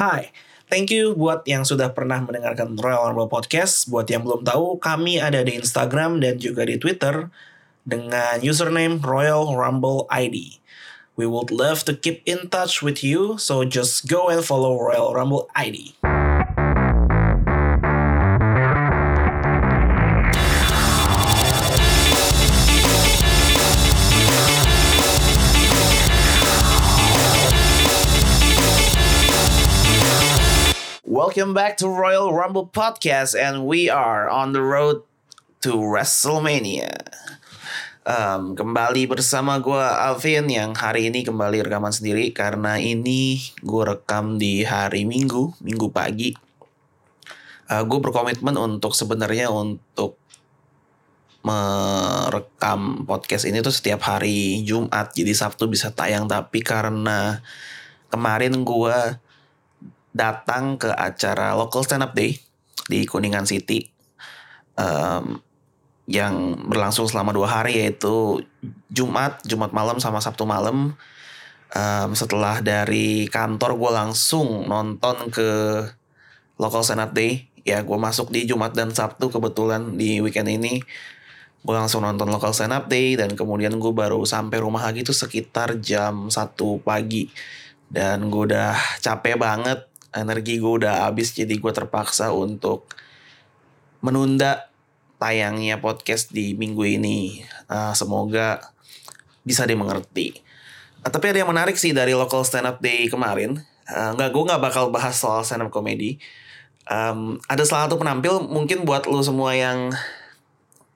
Hai, thank you buat yang sudah pernah mendengarkan Royal Rumble Podcast. Buat yang belum tahu, kami ada di Instagram dan juga di Twitter dengan username Royal Rumble ID. We would love to keep in touch with you, so just go and follow Royal Rumble ID. Welcome back to Royal Rumble Podcast, and we are on the road to WrestleMania. Um, kembali bersama gue Alvin yang hari ini kembali rekaman sendiri karena ini gue rekam di hari Minggu, Minggu pagi. Uh, gue berkomitmen untuk sebenarnya untuk merekam podcast ini tuh setiap hari Jumat, jadi Sabtu bisa tayang. Tapi karena kemarin gue datang ke acara local stand up day di Kuningan City um, yang berlangsung selama dua hari yaitu Jumat, Jumat malam sama Sabtu malam. Um, setelah dari kantor gue langsung nonton ke local stand up day. Ya gue masuk di Jumat dan Sabtu kebetulan di weekend ini gue langsung nonton local stand up day dan kemudian gue baru sampai rumah lagi tuh sekitar jam satu pagi dan gue udah capek banget energi gue udah habis jadi gue terpaksa untuk menunda tayangnya podcast di minggu ini. Uh, semoga bisa dimengerti. Uh, tapi ada yang menarik sih dari local stand up day kemarin. Uh, nggak gue nggak bakal bahas soal stand up comedy. Um, ada salah satu penampil mungkin buat lo semua yang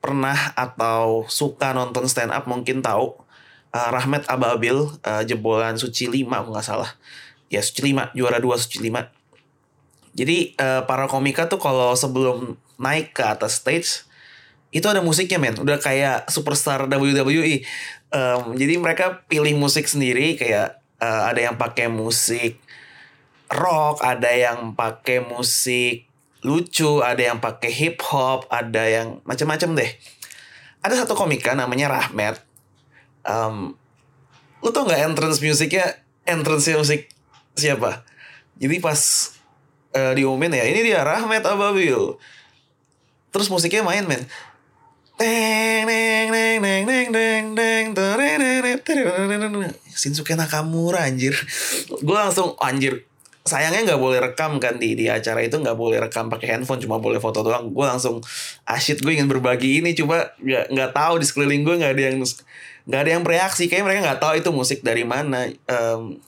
pernah atau suka nonton stand up mungkin tahu uh, Rahmat Ababil uh, jebolan Suci 5 aku nggak salah ya Suci 5 juara 2 Suci 5 jadi uh, para komika tuh kalau sebelum naik ke atas stage itu ada musiknya men. Udah kayak superstar WWE um, jadi mereka pilih musik sendiri kayak uh, ada yang pakai musik rock ada yang pakai musik lucu ada yang pakai hip hop ada yang macam-macam deh. Ada satu komika namanya Rahmat. Um, lu tau nggak entrance musiknya? Entrance musik siapa? Jadi pas uh, diumumin ya ini dia Rahmat Ababil. Terus musiknya main men. Teng neng neng neng neng neng neng Shinsuke Nakamura anjir. Gue langsung anjir. Sayangnya nggak boleh rekam kan di di acara itu nggak boleh rekam pakai handphone cuma boleh foto doang. Gue langsung asyik gue ingin berbagi ini. Coba nggak nggak tahu di sekeliling gue nggak ada yang nggak ada yang bereaksi. Kayak mereka nggak tahu itu musik dari mana. Um,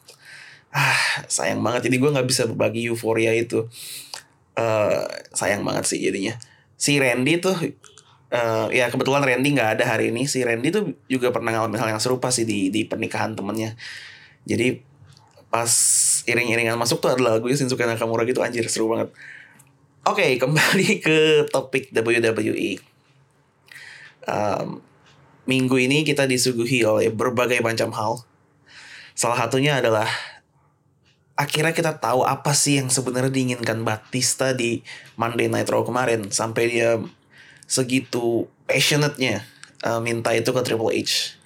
ah sayang banget. Jadi gue nggak bisa berbagi euforia itu. Uh, sayang banget sih jadinya. Si Randy tuh uh, ya kebetulan Randy nggak ada hari ini. Si Randy tuh juga pernah ngalamin hal yang serupa sih di di pernikahan temennya. Jadi pas iring-iringan masuk tuh ada lagu Shinsuke Nakamura gitu anjir seru banget. Oke okay, kembali ke topik WWE um, minggu ini kita disuguhi oleh berbagai macam hal. Salah satunya adalah akhirnya kita tahu apa sih yang sebenarnya diinginkan Batista di Monday Night Raw kemarin sampai dia segitu passionate-nya uh, minta itu ke Triple H.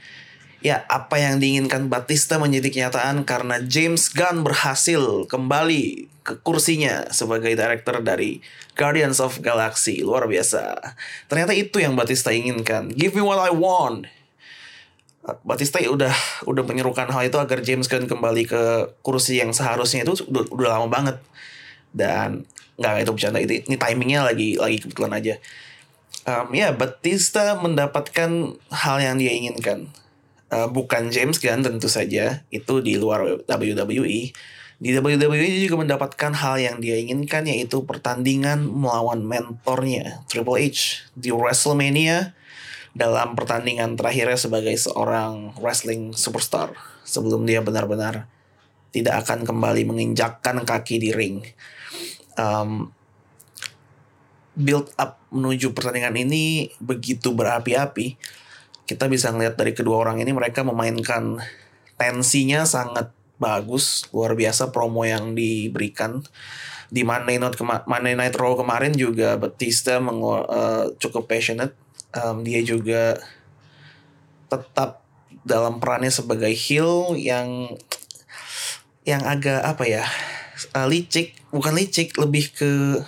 Ya, apa yang diinginkan Batista menjadi kenyataan karena James Gunn berhasil kembali ke kursinya sebagai director dari Guardians of Galaxy. Luar biasa. Ternyata itu yang Batista inginkan. Give me what I want. Batista udah udah menyerukan hal itu agar James Gunn kembali ke kursi yang seharusnya itu udah, udah lama banget. Dan nggak itu bercanda. Itu ini timingnya lagi lagi kebetulan aja. Um, ya Batista mendapatkan hal yang dia inginkan. Uh, bukan James Gunn tentu saja. Itu di luar WWE di WWE juga mendapatkan hal yang dia inginkan yaitu pertandingan melawan mentornya Triple H di WrestleMania dalam pertandingan terakhirnya sebagai seorang wrestling superstar sebelum dia benar-benar tidak akan kembali menginjakkan kaki di ring. Um, build up menuju pertandingan ini begitu berapi-api. Kita bisa ngeliat dari kedua orang ini mereka memainkan tensinya sangat bagus, luar biasa promo yang diberikan di Monday Night Monday Night Raw kemarin juga Batista uh, cukup passionate um, dia juga tetap dalam perannya sebagai heel yang yang agak apa ya uh, licik bukan licik lebih ke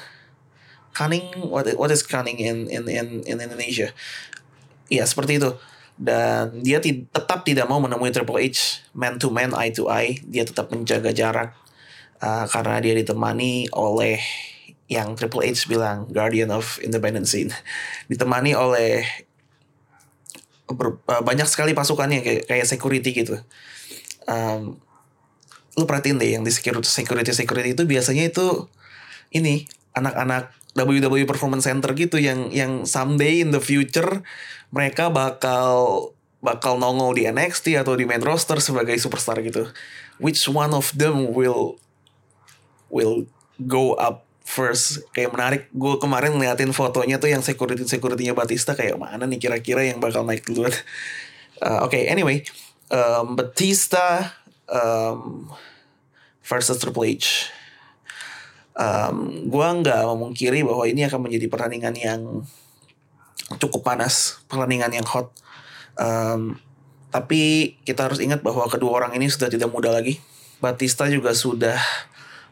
cunning what what is cunning in in in, in Indonesia? Iya seperti itu. Dan dia tetap tidak mau menemui Triple H man to man eye to eye. Dia tetap menjaga jarak uh, karena dia ditemani oleh yang Triple H bilang guardian of independent scene ditemani oleh ber- uh, banyak sekali pasukannya kayak kayak security gitu um, lu perhatiin deh yang di security security security itu biasanya itu ini anak-anak WWE Performance Center gitu yang yang someday in the future mereka bakal bakal nongol di NXT atau di main roster sebagai superstar gitu. Which one of them will will go up first? Kayak menarik. Gue kemarin ngeliatin fotonya tuh yang security securitynya Batista kayak mana nih kira-kira yang bakal naik duluan. Uh, Oke, anyway, um, Batista um, versus Triple H um, gue nggak memungkiri bahwa ini akan menjadi pertandingan yang cukup panas, pertandingan yang hot. Um, tapi kita harus ingat bahwa kedua orang ini sudah tidak muda lagi. Batista juga sudah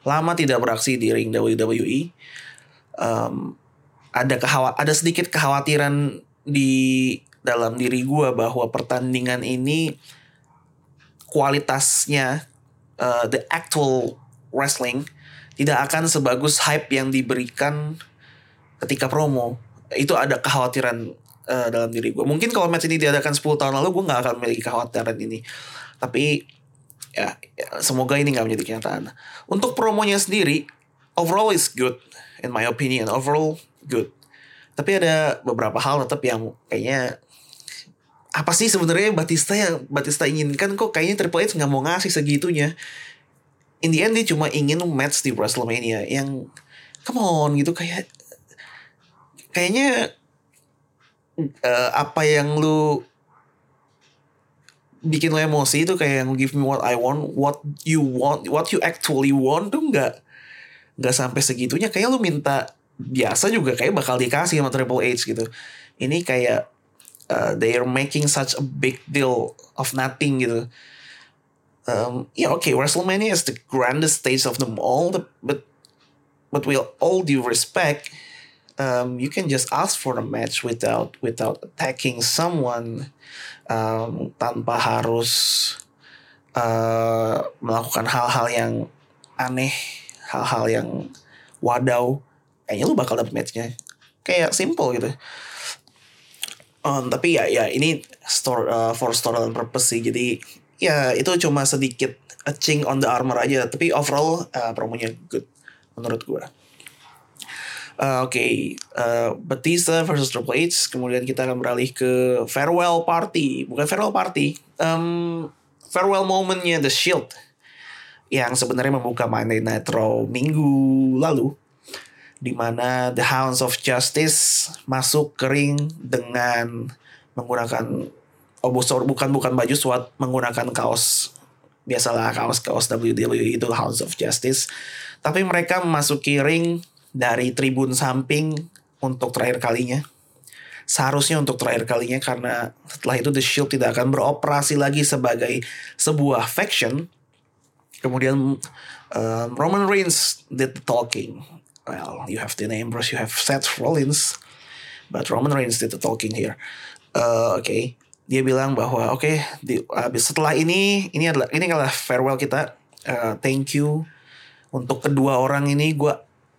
lama tidak beraksi di ring WWE. Um, ada kehawa ada sedikit kekhawatiran di dalam diri gue bahwa pertandingan ini kualitasnya uh, the actual wrestling tidak akan sebagus hype yang diberikan ketika promo. Itu ada kekhawatiran uh, dalam diri gue. Mungkin kalau match ini diadakan 10 tahun lalu gue nggak akan memiliki kekhawatiran ini. Tapi ya, semoga ini nggak menjadi kenyataan. Untuk promonya sendiri, overall is good in my opinion. Overall good. Tapi ada beberapa hal tetap yang kayaknya apa sih sebenarnya Batista yang Batista inginkan kok kayaknya Triple H nggak mau ngasih segitunya in the end dia cuma ingin match di WrestleMania yang come on gitu kayak kayaknya uh, apa yang lu bikin lo emosi itu kayak yang give me what I want, what you want, what you actually want tuh nggak nggak sampai segitunya. Kayak lu minta biasa juga kayak bakal dikasih sama Triple H gitu. Ini kayak uh, they are making such a big deal of nothing gitu. Um, yeah, okay, WrestleMania is the grandest stage of them all, but but with all due respect, um, you can just ask for a match without without attacking someone um, tanpa harus uh, melakukan hal-hal yang aneh, hal-hal yang wadaw. Kayaknya lu bakal dapet matchnya. Kayak simple gitu. Um, tapi ya ya ini store uh, for storyline purpose sih. Jadi ya itu cuma sedikit a chink on the armor aja. Tapi overall uh, promonya good menurut gue. Uh, Oke, okay. uh, Batista versus Triple H. Kemudian kita akan beralih ke farewell party, bukan farewell party, um, farewell momentnya The Shield, yang sebenarnya membuka Monday Night Raw minggu lalu, di mana The Hounds of Justice masuk ke ring dengan menggunakan oh bukan bukan baju SWAT menggunakan kaos biasalah kaos kaos WWE itu Hounds of Justice, tapi mereka memasuki ring dari tribun samping untuk terakhir kalinya. Seharusnya untuk terakhir kalinya karena setelah itu The Shield tidak akan beroperasi lagi sebagai sebuah faction. Kemudian um, Roman Reigns did the talking. Well, you have Dean Ambrose, you have Seth Rollins, but Roman Reigns did the talking here. Uh, Oke, okay. dia bilang bahwa oke, okay, setelah ini ini adalah ini adalah farewell kita. Uh, thank you untuk kedua orang ini gue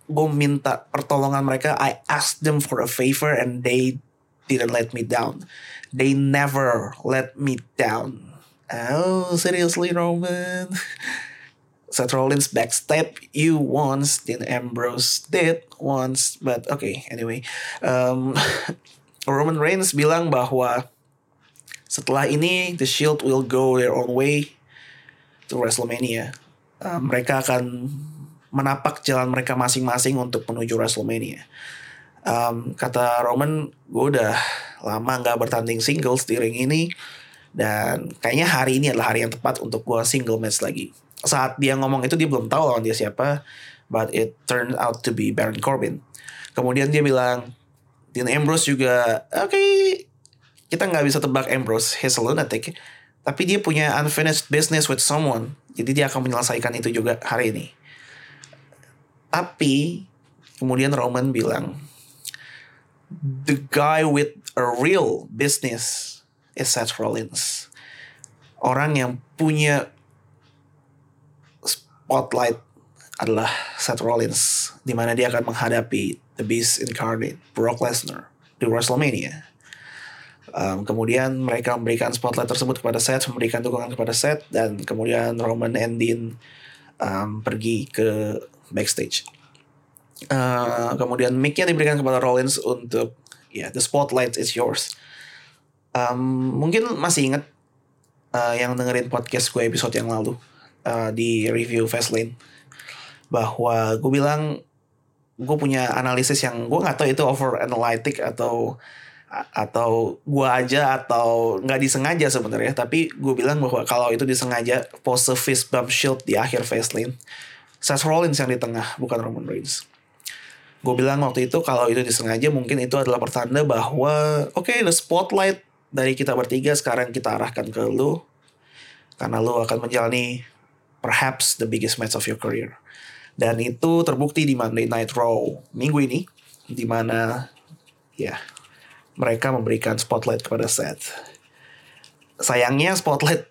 gue minta pertolongan mereka. I asked them for a favor and they didn't let me down. They never let me down. Oh seriously Roman? Seth Rollins backstab you once then Ambrose did once but okay anyway. Um, Roman Reigns bilang bahwa setelah ini The Shield will go their own way to WrestleMania. Uh, mereka akan menapak jalan mereka masing-masing untuk menuju WrestleMania. Um, kata Roman, gue udah lama nggak bertanding singles di ring ini dan kayaknya hari ini adalah hari yang tepat untuk gue single match lagi. Saat dia ngomong itu dia belum tahu lawan dia siapa, but it turned out to be Baron Corbin. Kemudian dia bilang, Dean Ambrose juga, oke, okay, kita nggak bisa tebak Ambrose, he's a lunatic, tapi dia punya unfinished business with someone, jadi dia akan menyelesaikan itu juga hari ini. Tapi kemudian Roman bilang, the guy with a real business is Seth Rollins. Orang yang punya spotlight adalah Seth Rollins, di mana dia akan menghadapi The Beast Incarnate, Brock Lesnar di WrestleMania. Um, kemudian mereka memberikan spotlight tersebut kepada Seth, memberikan dukungan kepada Seth, dan kemudian Roman and Dean um, pergi ke backstage. Uh, kemudian mic-nya diberikan kepada Rollins untuk ya yeah, the spotlight is yours. Um, mungkin masih ingat uh, yang dengerin podcast gue episode yang lalu uh, di review Fastlane bahwa gue bilang gue punya analisis yang gue nggak tahu itu over analytic atau atau gue aja atau nggak disengaja sebenarnya tapi gue bilang bahwa kalau itu disengaja pose fist bump shield di akhir Fastlane Seth Rollins yang di tengah bukan Roman Reigns gue bilang waktu itu kalau itu disengaja mungkin itu adalah pertanda bahwa oke okay, the spotlight dari kita bertiga sekarang kita arahkan ke lu karena lu akan menjalani perhaps the biggest match of your career dan itu terbukti di Monday Night Raw minggu ini di mana ya mereka memberikan spotlight kepada Seth. Sayangnya spotlight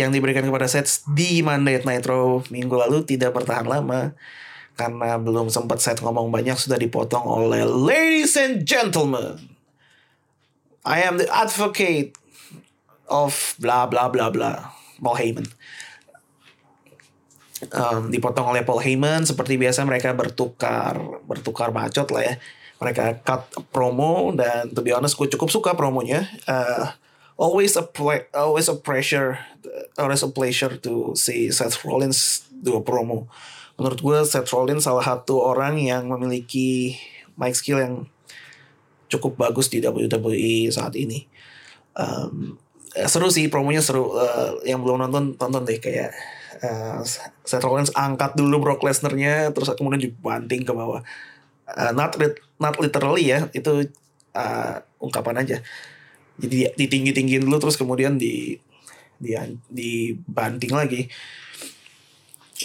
yang diberikan kepada Seth di Monday Night Raw minggu lalu tidak bertahan lama karena belum sempat Seth ngomong banyak sudah dipotong oleh ladies and gentlemen. I am the advocate of bla bla bla bla Paul Heyman. Um, dipotong oleh Paul Heyman seperti biasa mereka bertukar bertukar bacot lah ya mereka cut promo dan to be honest gue cukup suka promonya uh, always a always a pressure always a pleasure to see Seth Rollins do a promo. Menurut gue Seth Rollins salah satu orang yang memiliki mic skill yang cukup bagus di WWE saat ini. Um, seru sih promonya seru. Uh, yang belum nonton tonton deh kayak uh, Seth Rollins angkat dulu Brock Lesnar-nya terus kemudian dibanting ke bawah. Uh, not not literally ya itu uh, ungkapan aja jadi ditinggi tinggiin dulu terus kemudian di di dibanting lagi.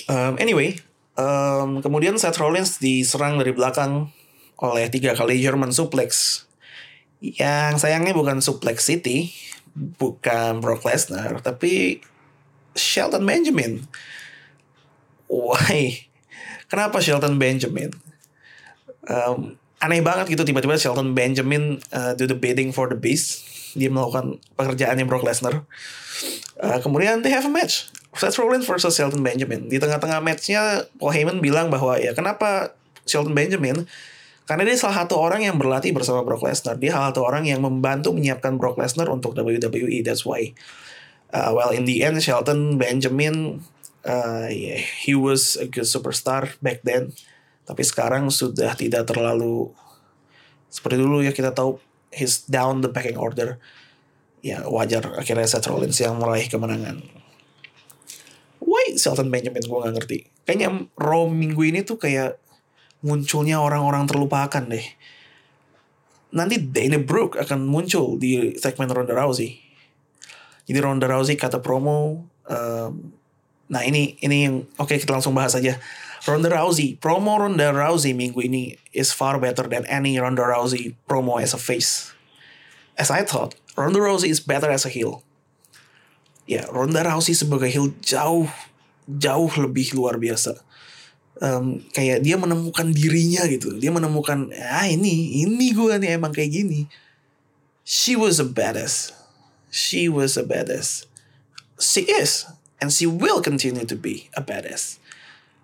Um, anyway um, kemudian Seth Rollins diserang dari belakang oleh tiga kali German suplex. Yang sayangnya bukan suplex City bukan Brock Lesnar tapi Shelton Benjamin. Why? Kenapa Shelton Benjamin? Um, aneh banget gitu tiba-tiba Shelton Benjamin uh, do the bidding for the beast dia melakukan pekerjaannya Brock Lesnar. Uh, kemudian they have a match. Seth Rollins versus Shelton Benjamin. Di tengah-tengah matchnya Paul Heyman bilang bahwa ya kenapa Shelton Benjamin? Karena dia salah satu orang yang berlatih bersama Brock Lesnar. Dia salah satu orang yang membantu menyiapkan Brock Lesnar untuk WWE that's why. Uh, well in the end Shelton Benjamin uh, yeah, he was a good superstar back then. Tapi sekarang sudah tidak terlalu seperti dulu ya kita tahu he's down the pecking order. Ya wajar akhirnya Seth Rollins yang meraih kemenangan. Why Shelton Benjamin gue gak ngerti. Kayaknya Raw minggu ini tuh kayak munculnya orang-orang terlupakan deh. Nanti Dana Brooke akan muncul di segmen Ronda Rousey. Jadi Ronda Rousey kata promo. Um, nah ini ini yang oke okay, kita langsung bahas aja. Ronda Rousey, promo Ronda Rousey minggu ini is far better than any Ronda Rousey promo as a face. As I thought, Ronda Rousey is better as a heel. Ya, Ronda Rousey sebagai heel jauh jauh lebih luar biasa. Um, kayak dia menemukan dirinya gitu. Dia menemukan, ah ini, ini gue nih emang kayak gini. She was a badass. She was a badass. She is, and she will continue to be a badass.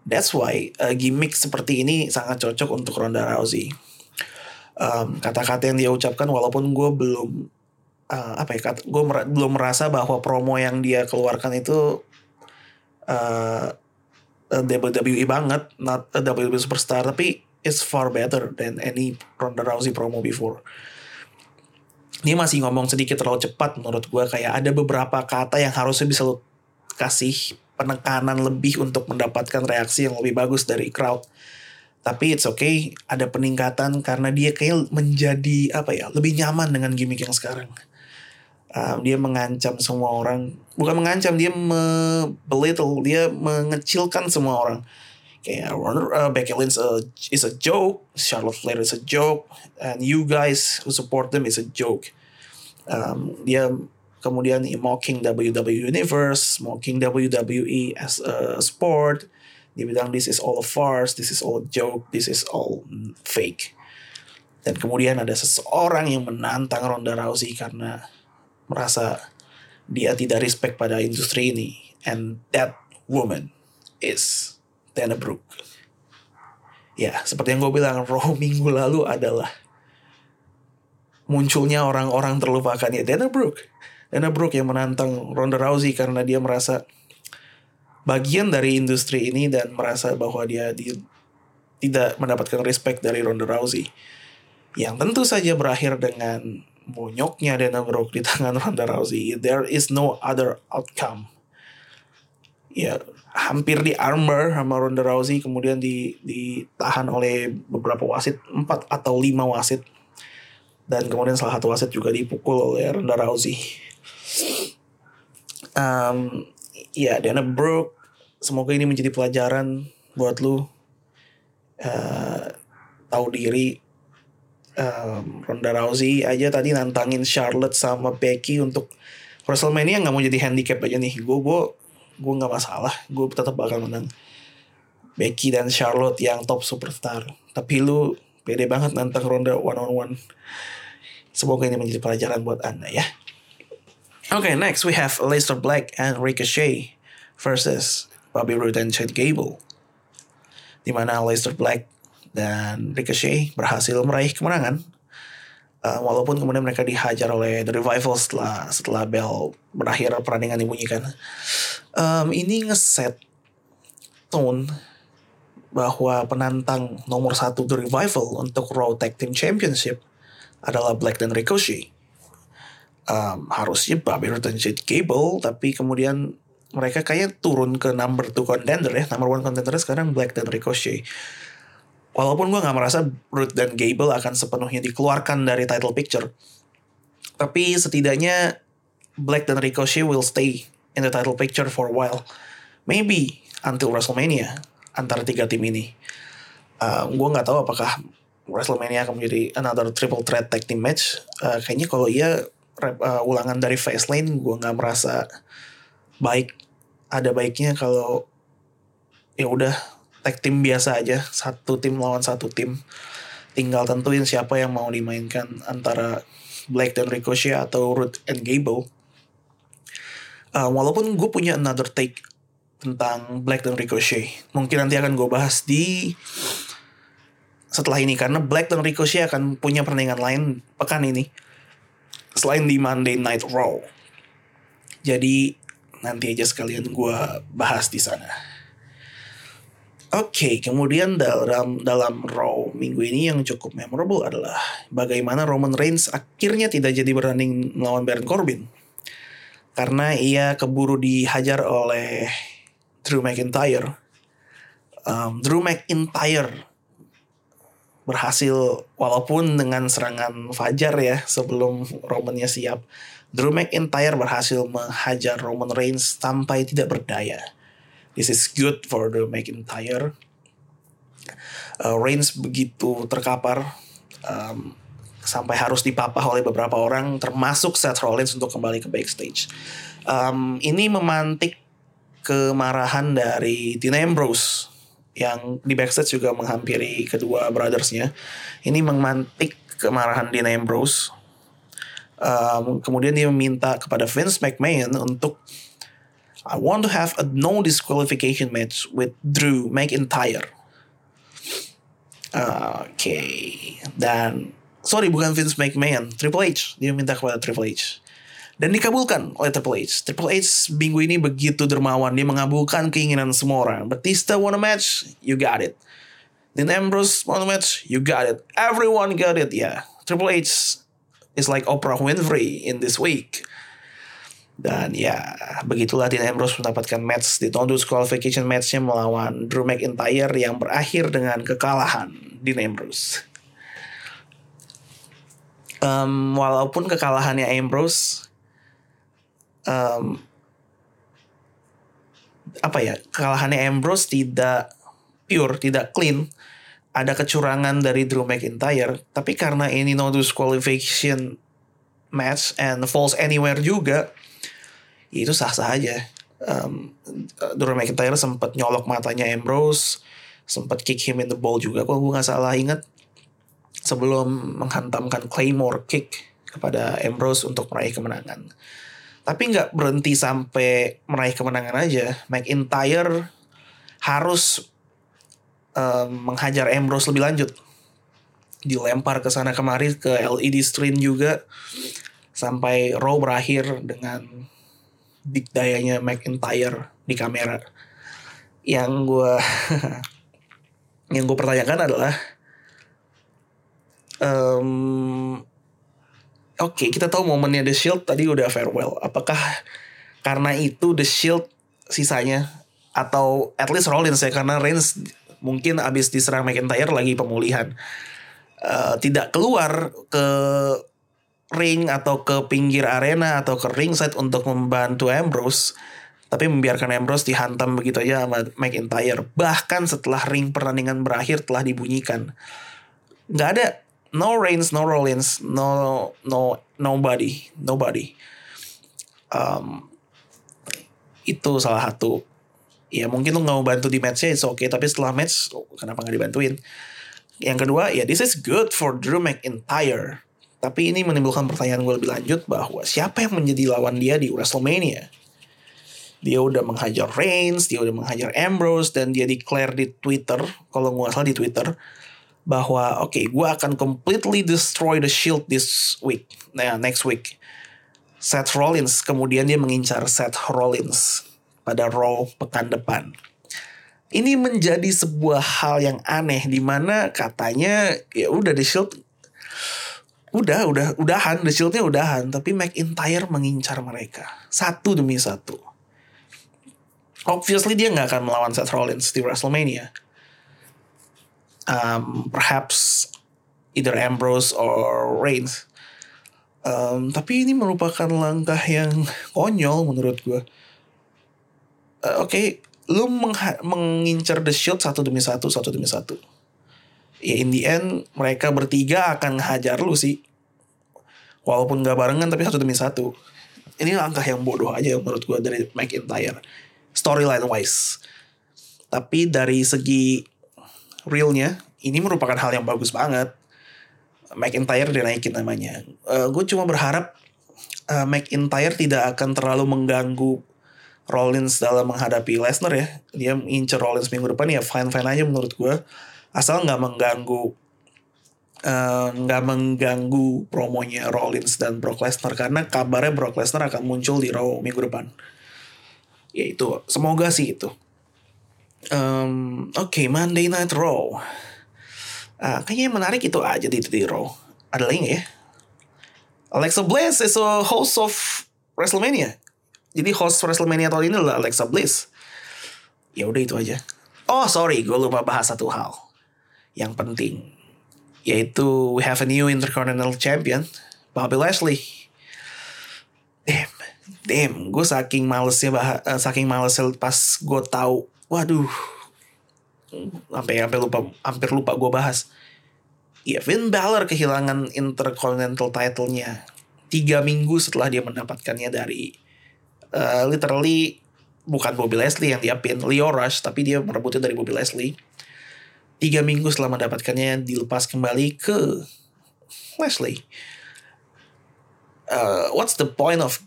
That's why uh, gimmick seperti ini sangat cocok untuk Ronda Rousey. Um, kata-kata yang dia ucapkan walaupun gue belum uh, apa ya gue mer belum merasa bahwa promo yang dia keluarkan itu uh, WWE banget, not a WWE superstar, tapi it's far better than any Ronda Rousey promo before. Dia masih ngomong sedikit terlalu cepat menurut gue kayak ada beberapa kata yang harusnya bisa lo kasih penekanan lebih untuk mendapatkan reaksi yang lebih bagus dari crowd. Tapi it's okay, ada peningkatan karena dia kayak menjadi apa ya, lebih nyaman dengan gimmick yang sekarang. Um, dia mengancam semua orang, bukan mengancam, dia me belittle, dia mengecilkan semua orang. kayak uh, Becky Lynch uh, is a joke, Charlotte Flair is a joke, and you guys who support them is a joke. Um, dia kemudian mocking WWE Universe, mocking WWE as a sport. Dia bilang this is all a farce, this is all a joke, this is all fake. Dan kemudian ada seseorang yang menantang Ronda Rousey karena merasa dia tidak respect pada industri ini. And that woman is Dana Brooke. Ya, seperti yang gue bilang, Raw minggu lalu adalah munculnya orang-orang terlupakan ya Dana Brooke. Dana Brooke yang menantang Ronda Rousey karena dia merasa bagian dari industri ini dan merasa bahwa dia di, tidak mendapatkan respect dari Ronda Rousey. Yang tentu saja berakhir dengan bonyoknya Dana Brooke di tangan Ronda Rousey. There is no other outcome. Ya, hampir di armor sama Ronda Rousey kemudian di ditahan oleh beberapa wasit empat atau lima wasit dan kemudian salah satu wasit juga dipukul oleh Ronda Rousey um, ya Dana Brooke semoga ini menjadi pelajaran buat lu uh, tahu diri. Um, Ronda Rousey aja tadi nantangin Charlotte sama Becky untuk WrestleMania nggak mau jadi handicap aja nih. Gue gue gue nggak masalah. Gue tetap bakal menang. Becky dan Charlotte yang top superstar. Tapi lu pede banget nantang Ronda one on one. Semoga ini menjadi pelajaran buat anda ya Okay, next we have Leicester Black and Ricochet versus Bobby Roode and Chad Gable. Di mana Leicester Black dan Ricochet berhasil meraih kemenangan. Uh, walaupun kemudian mereka dihajar oleh The Revival setelah setelah bell berakhir perandingan dibunyikan um, ini ngeset tone bahwa penantang nomor satu The Revival untuk Raw Tag Team Championship adalah Black dan Ricochet. Um, harusnya Roode dan Jade Gable, tapi kemudian mereka kayak turun ke number two contender ya. Number one contender sekarang Black dan Ricochet. Walaupun gue gak merasa Roode dan Gable akan sepenuhnya dikeluarkan dari title picture. Tapi setidaknya Black dan Ricochet will stay in the title picture for a while. Maybe until WrestleMania antara tiga tim ini. Uh, gue nggak tahu apakah WrestleMania akan menjadi another triple threat tag team match. Uh, kayaknya kalau iya uh, ulangan dari Fastlane gue nggak merasa baik. Ada baiknya kalau ya udah tag team biasa aja satu tim lawan satu tim. Tinggal tentuin siapa yang mau dimainkan antara Black dan Ricochet atau Root and Gable uh, walaupun gue punya another take tentang Black dan Ricochet mungkin nanti akan gue bahas di setelah ini karena Black dan Ricochet akan punya pertandingan lain pekan ini selain di Monday Night Raw. Jadi nanti aja sekalian gue bahas di sana. Oke, okay, kemudian dalam dalam Raw minggu ini yang cukup memorable adalah bagaimana Roman Reigns akhirnya tidak jadi bertanding melawan Baron Corbin. Karena ia keburu dihajar oleh Drew McIntyre. Um, Drew McIntyre berhasil walaupun dengan serangan fajar ya sebelum Romannya siap. Drew McIntyre berhasil menghajar Roman Reigns sampai tidak berdaya. This is good for Drew McIntyre. Uh, Reigns begitu terkapar um, sampai harus dipapah oleh beberapa orang termasuk Seth Rollins untuk kembali ke backstage. Um, ini memantik kemarahan dari Dean Ambrose yang di backstage juga menghampiri kedua brothersnya. Ini memantik kemarahan Dean Ambrose. Um, kemudian dia meminta kepada Vince McMahon untuk I want to have a no disqualification match with Drew McIntyre. Uh, Oke, okay. dan sorry bukan Vince McMahon, Triple H. Dia minta kepada Triple H. Dan dikabulkan oleh Triple H. Triple H minggu ini begitu dermawan. Dia mengabulkan keinginan semua orang. Batista want a match? You got it. Dean Ambrose want a match? You got it. Everyone got it. Ya, yeah. Triple H is like Oprah Winfrey in this week. Dan ya, begitulah Dean Ambrose mendapatkan match di Qualification matchnya melawan Drew McIntyre yang berakhir dengan kekalahan Dean Ambrose um, walaupun kekalahannya Ambrose um, apa ya kekalahannya Ambrose tidak pure, tidak clean. Ada kecurangan dari Drew McIntyre, tapi karena ini no disqualification match and falls anywhere juga, ya itu sah-sah aja. Um, Drew McIntyre sempat nyolok matanya Ambrose, sempat kick him in the ball juga. Kalau gue nggak salah ingat, sebelum menghantamkan Claymore kick kepada Ambrose untuk meraih kemenangan. Tapi nggak berhenti sampai meraih kemenangan aja. McIntyre harus um, menghajar Ambrose lebih lanjut. Dilempar ke sana kemari ke LED screen juga sampai Raw berakhir dengan dikdayanya McIntyre di kamera. Yang gue yang gue pertanyakan adalah um, oke okay, kita tahu momennya The Shield tadi udah farewell. Apakah karena itu The Shield sisanya? Atau at least Rollins ya karena Reigns mungkin abis diserang McIntyre lagi pemulihan. Uh, tidak keluar ke ring atau ke pinggir arena atau ke ringside untuk membantu Ambrose tapi membiarkan Ambrose dihantam begitu aja sama McIntyre. Bahkan setelah ring pertandingan berakhir telah dibunyikan. Nggak ada no Reigns no Rollins no no nobody nobody. Um, itu salah satu. Ya mungkin lu nggak mau bantu di matchnya oke okay. tapi setelah match kenapa nggak dibantuin? Yang kedua ya this is good for Drew McIntyre. Tapi ini menimbulkan pertanyaan gue lebih lanjut bahwa siapa yang menjadi lawan dia di WrestleMania? Dia udah menghajar Reigns, dia udah menghajar Ambrose dan dia declare di Twitter, kalau gue salah di Twitter, bahwa oke, okay, gue akan completely destroy the Shield this week, nah next week. Seth Rollins, kemudian dia mengincar Seth Rollins pada Raw pekan depan. Ini menjadi sebuah hal yang aneh di mana katanya ya udah The Shield udah udah udahan The Shieldnya udahan tapi McIntyre mengincar mereka satu demi satu. Obviously dia nggak akan melawan Seth Rollins di WrestleMania. Um, perhaps either Ambrose or Reigns. Um, tapi ini merupakan langkah yang konyol menurut gue uh, oke okay, lu mengincar the shield satu demi satu satu demi satu. Ya in the end mereka bertiga akan hajar lu sih. Walaupun gak barengan tapi satu demi satu. Ini langkah yang bodoh aja menurut gue dari McIntyre storyline wise tapi dari segi realnya ini merupakan hal yang bagus banget. McIntyre dinaikin namanya. Uh, gue cuma berharap uh, McIntyre tidak akan terlalu mengganggu Rollins dalam menghadapi Lesnar ya. Dia incer Rollins minggu depan ya fine fine aja menurut gue asal nggak mengganggu eh, nggak uh, mengganggu promonya Rollins dan Brock Lesnar karena kabarnya Brock Lesnar akan muncul di Raw minggu depan. Ya itu semoga sih itu um, oke okay, Monday Night Raw uh, kayaknya yang menarik itu aja di, di Raw ada lagi ya Alexa Bliss is a host of WrestleMania jadi host WrestleMania tahun ini adalah Alexa Bliss. Ya udah itu aja. Oh sorry, gue lupa bahas satu hal yang penting, yaitu we have a new Intercontinental Champion, Bobby Lashley. Damn, damn, gue saking malesnya bah, uh, saking malesnya pas gue tahu, waduh, sampai sampai lupa, hampir lupa gue bahas. Ya Finn Balor kehilangan Intercontinental title-nya tiga minggu setelah dia mendapatkannya dari uh, literally bukan Bobby Leslie yang diapin Leo Rush tapi dia merebutnya dari Bobby Leslie. Tiga minggu setelah mendapatkannya dilepas kembali ke Leslie. Uh, what's the point of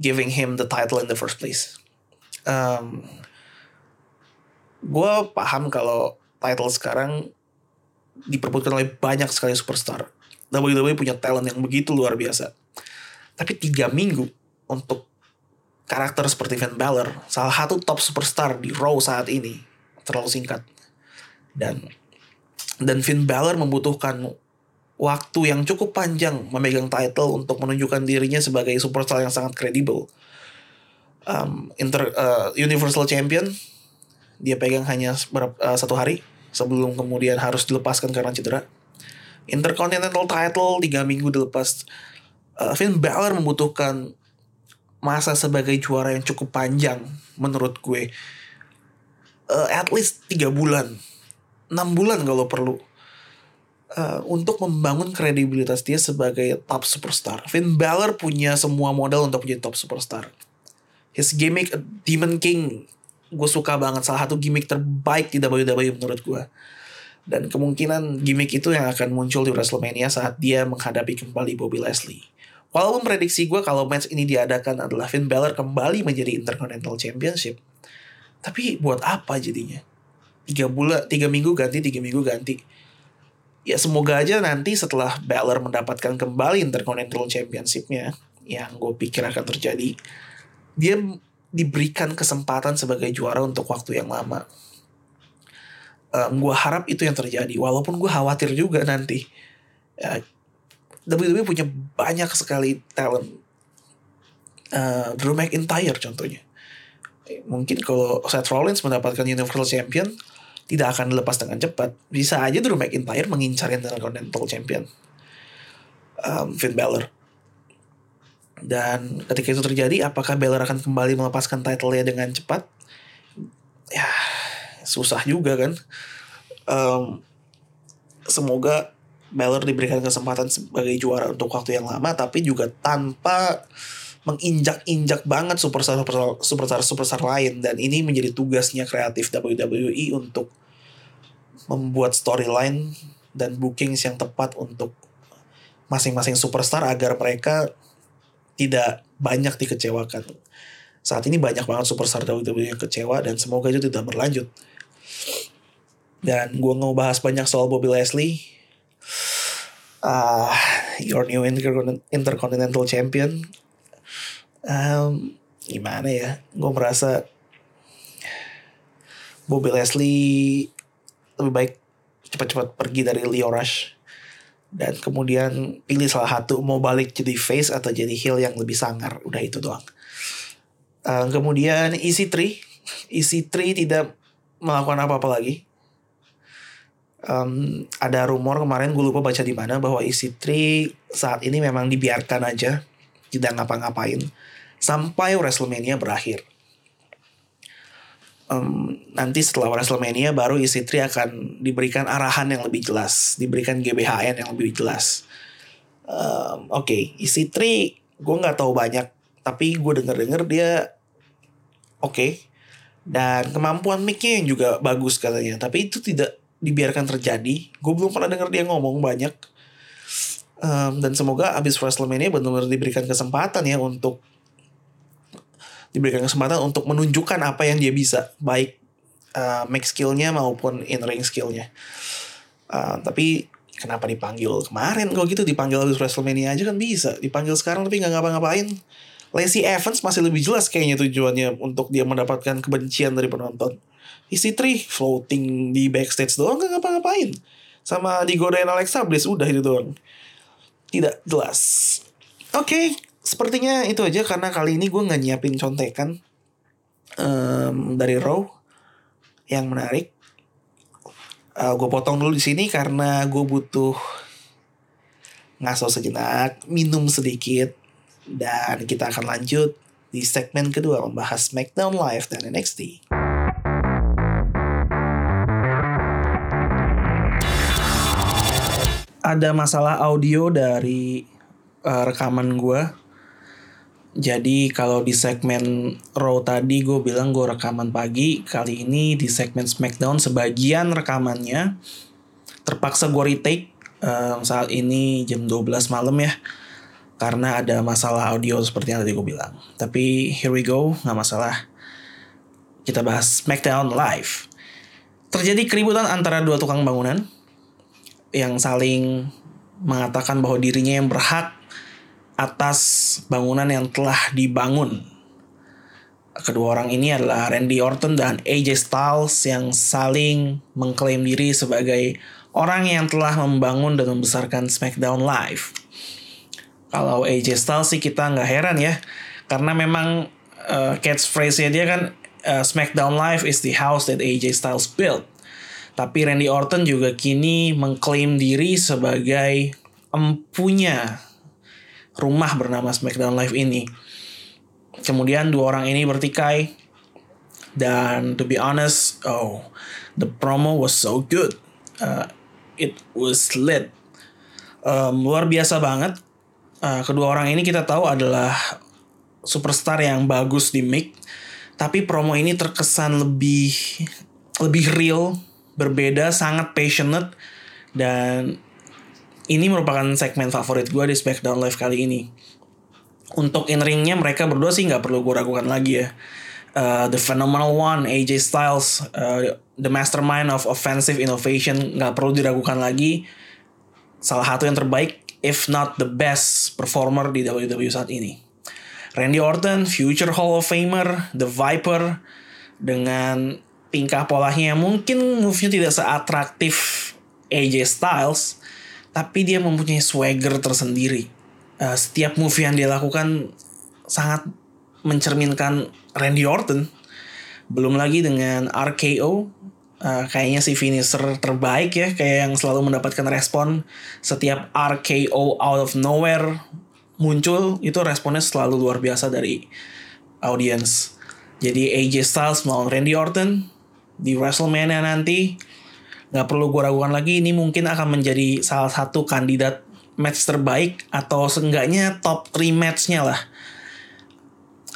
giving him the title in the first place? Um, gue paham kalau title sekarang diperbutkan oleh banyak sekali superstar WWE punya talent yang begitu luar biasa tapi tiga minggu untuk karakter seperti Finn Balor, salah satu top superstar di Raw saat ini, terlalu singkat. Dan dan Finn Balor membutuhkan waktu yang cukup panjang memegang title untuk menunjukkan dirinya sebagai superstar yang sangat kredibel. Um, inter uh, Universal Champion dia pegang hanya uh, satu hari sebelum kemudian harus dilepaskan karena cedera. Intercontinental title tiga minggu dilepas. Uh, Finn Balor membutuhkan masa sebagai juara yang cukup panjang menurut gue uh, at least tiga bulan 6 bulan kalau perlu uh, untuk membangun kredibilitas dia sebagai top superstar. Finn Balor punya semua modal untuk menjadi top superstar. His gimmick Demon King gue suka banget salah satu gimmick terbaik di WWE menurut gue dan kemungkinan gimmick itu yang akan muncul di WrestleMania saat dia menghadapi kembali Bobby Leslie. Walaupun prediksi gue kalau match ini diadakan adalah Finn Balor kembali menjadi Intercontinental Championship, tapi buat apa jadinya? Tiga bulan, tiga minggu ganti, tiga minggu ganti. Ya semoga aja nanti setelah Balor mendapatkan kembali Intercontinental Championship-nya, yang gue pikir akan terjadi, dia diberikan kesempatan sebagai juara untuk waktu yang lama. Um, gue harap itu yang terjadi, walaupun gue khawatir juga nanti. Ya, WWE punya banyak sekali talent. Uh, Drew McIntyre contohnya. Mungkin kalau Seth Rollins mendapatkan Universal Champion, tidak akan dilepas dengan cepat. Bisa aja Drew McIntyre mengincar Intercontinental Champion. Um, Finn Balor. Dan ketika itu terjadi, apakah Balor akan kembali melepaskan title-nya dengan cepat? Ya, susah juga kan. Um, semoga Balor diberikan kesempatan sebagai juara untuk waktu yang lama, tapi juga tanpa menginjak-injak banget superstar superstar superstar lain dan ini menjadi tugasnya kreatif WWE untuk membuat storyline dan bookings yang tepat untuk masing-masing superstar agar mereka tidak banyak dikecewakan. Saat ini banyak banget superstar WWE yang kecewa dan semoga itu tidak berlanjut. Dan gue mau bahas banyak soal Bobby Leslie. Uh, your new Intercontinental Champion. Um, gimana ya? Gue merasa Bobby Leslie lebih baik cepat-cepat pergi dari Leo Rush dan kemudian pilih salah satu mau balik jadi face atau jadi heel yang lebih sangar. Udah itu doang. Uh, kemudian EC3 EC3 tidak melakukan apa-apa lagi. Um, ada rumor kemarin gue lupa baca di mana bahwa EC3 saat ini memang dibiarkan aja. Tidak ngapa-ngapain. Sampai WrestleMania berakhir um, nanti setelah WrestleMania baru EC3 akan diberikan arahan yang lebih jelas, diberikan GBHN yang lebih jelas. Um, Oke, okay. EC3 gue nggak tahu banyak, tapi gue denger-denger dia oke okay. dan kemampuan mic-nya yang juga bagus katanya, tapi itu tidak dibiarkan terjadi. Gue belum pernah denger dia ngomong banyak. Um, dan semoga abis WrestleMania benar-benar diberikan kesempatan ya untuk diberikan kesempatan untuk menunjukkan apa yang dia bisa baik uh, make skillnya maupun in ring skillnya uh, tapi kenapa dipanggil kemarin kalau gitu dipanggil habis Wrestlemania aja kan bisa dipanggil sekarang tapi nggak ngapa-ngapain Lacey Evans masih lebih jelas kayaknya tujuannya untuk dia mendapatkan kebencian dari penonton. Isi Tri floating di backstage doang nggak ngapa-ngapain. Sama digodain Alexa Bliss udah itu doang. Tidak jelas. Oke, okay, sepertinya itu aja karena kali ini gue nggak nyiapin contekan um, dari Raw yang menarik. Uh, gue potong dulu di sini karena gue butuh ngaso sejenak, minum sedikit, dan kita akan lanjut di segmen kedua membahas SmackDown Live dan NXT. Ada masalah audio dari uh, rekaman gue jadi kalau di segmen Raw tadi gue bilang gue rekaman pagi, kali ini di segmen SmackDown sebagian rekamannya terpaksa gue retake um, saat ini jam 12 malam ya. Karena ada masalah audio seperti yang tadi gue bilang. Tapi here we go, nggak masalah. Kita bahas SmackDown live. Terjadi keributan antara dua tukang bangunan yang saling mengatakan bahwa dirinya yang berhak atas bangunan yang telah dibangun. Kedua orang ini adalah Randy Orton dan AJ Styles yang saling mengklaim diri sebagai orang yang telah membangun dan membesarkan SmackDown Live. Kalau AJ Styles sih kita nggak heran ya, karena memang uh, catchphrase-nya dia kan uh, SmackDown Live is the house that AJ Styles built. Tapi Randy Orton juga kini mengklaim diri sebagai empunya rumah bernama SmackDown Live ini. Kemudian dua orang ini bertikai dan to be honest, oh The promo was so good. Uh, it was lit. Um, luar biasa banget. Uh, kedua orang ini kita tahu adalah superstar yang bagus di mic. Tapi promo ini terkesan lebih lebih real, berbeda, sangat passionate dan ini merupakan segmen favorit gue di SmackDown Live kali ini. Untuk in ringnya mereka berdua sih nggak perlu gue ragukan lagi ya. Uh, the phenomenal one AJ Styles, uh, the mastermind of offensive innovation nggak perlu diragukan lagi. Salah satu yang terbaik, if not the best performer di WWE saat ini. Randy Orton, future Hall of Famer, The Viper, dengan tingkah polanya mungkin move-nya tidak seatraktif AJ Styles, tapi dia mempunyai swagger tersendiri. Uh, setiap move yang dia lakukan sangat mencerminkan Randy Orton. Belum lagi dengan RKO, uh, kayaknya si finisher terbaik ya, kayak yang selalu mendapatkan respon setiap RKO out of nowhere muncul, itu responnya selalu luar biasa dari audience. Jadi AJ Styles melawan Randy Orton di WrestleMania nanti nggak perlu gue ragukan lagi ini mungkin akan menjadi salah satu kandidat match terbaik atau seenggaknya top 3 matchnya lah.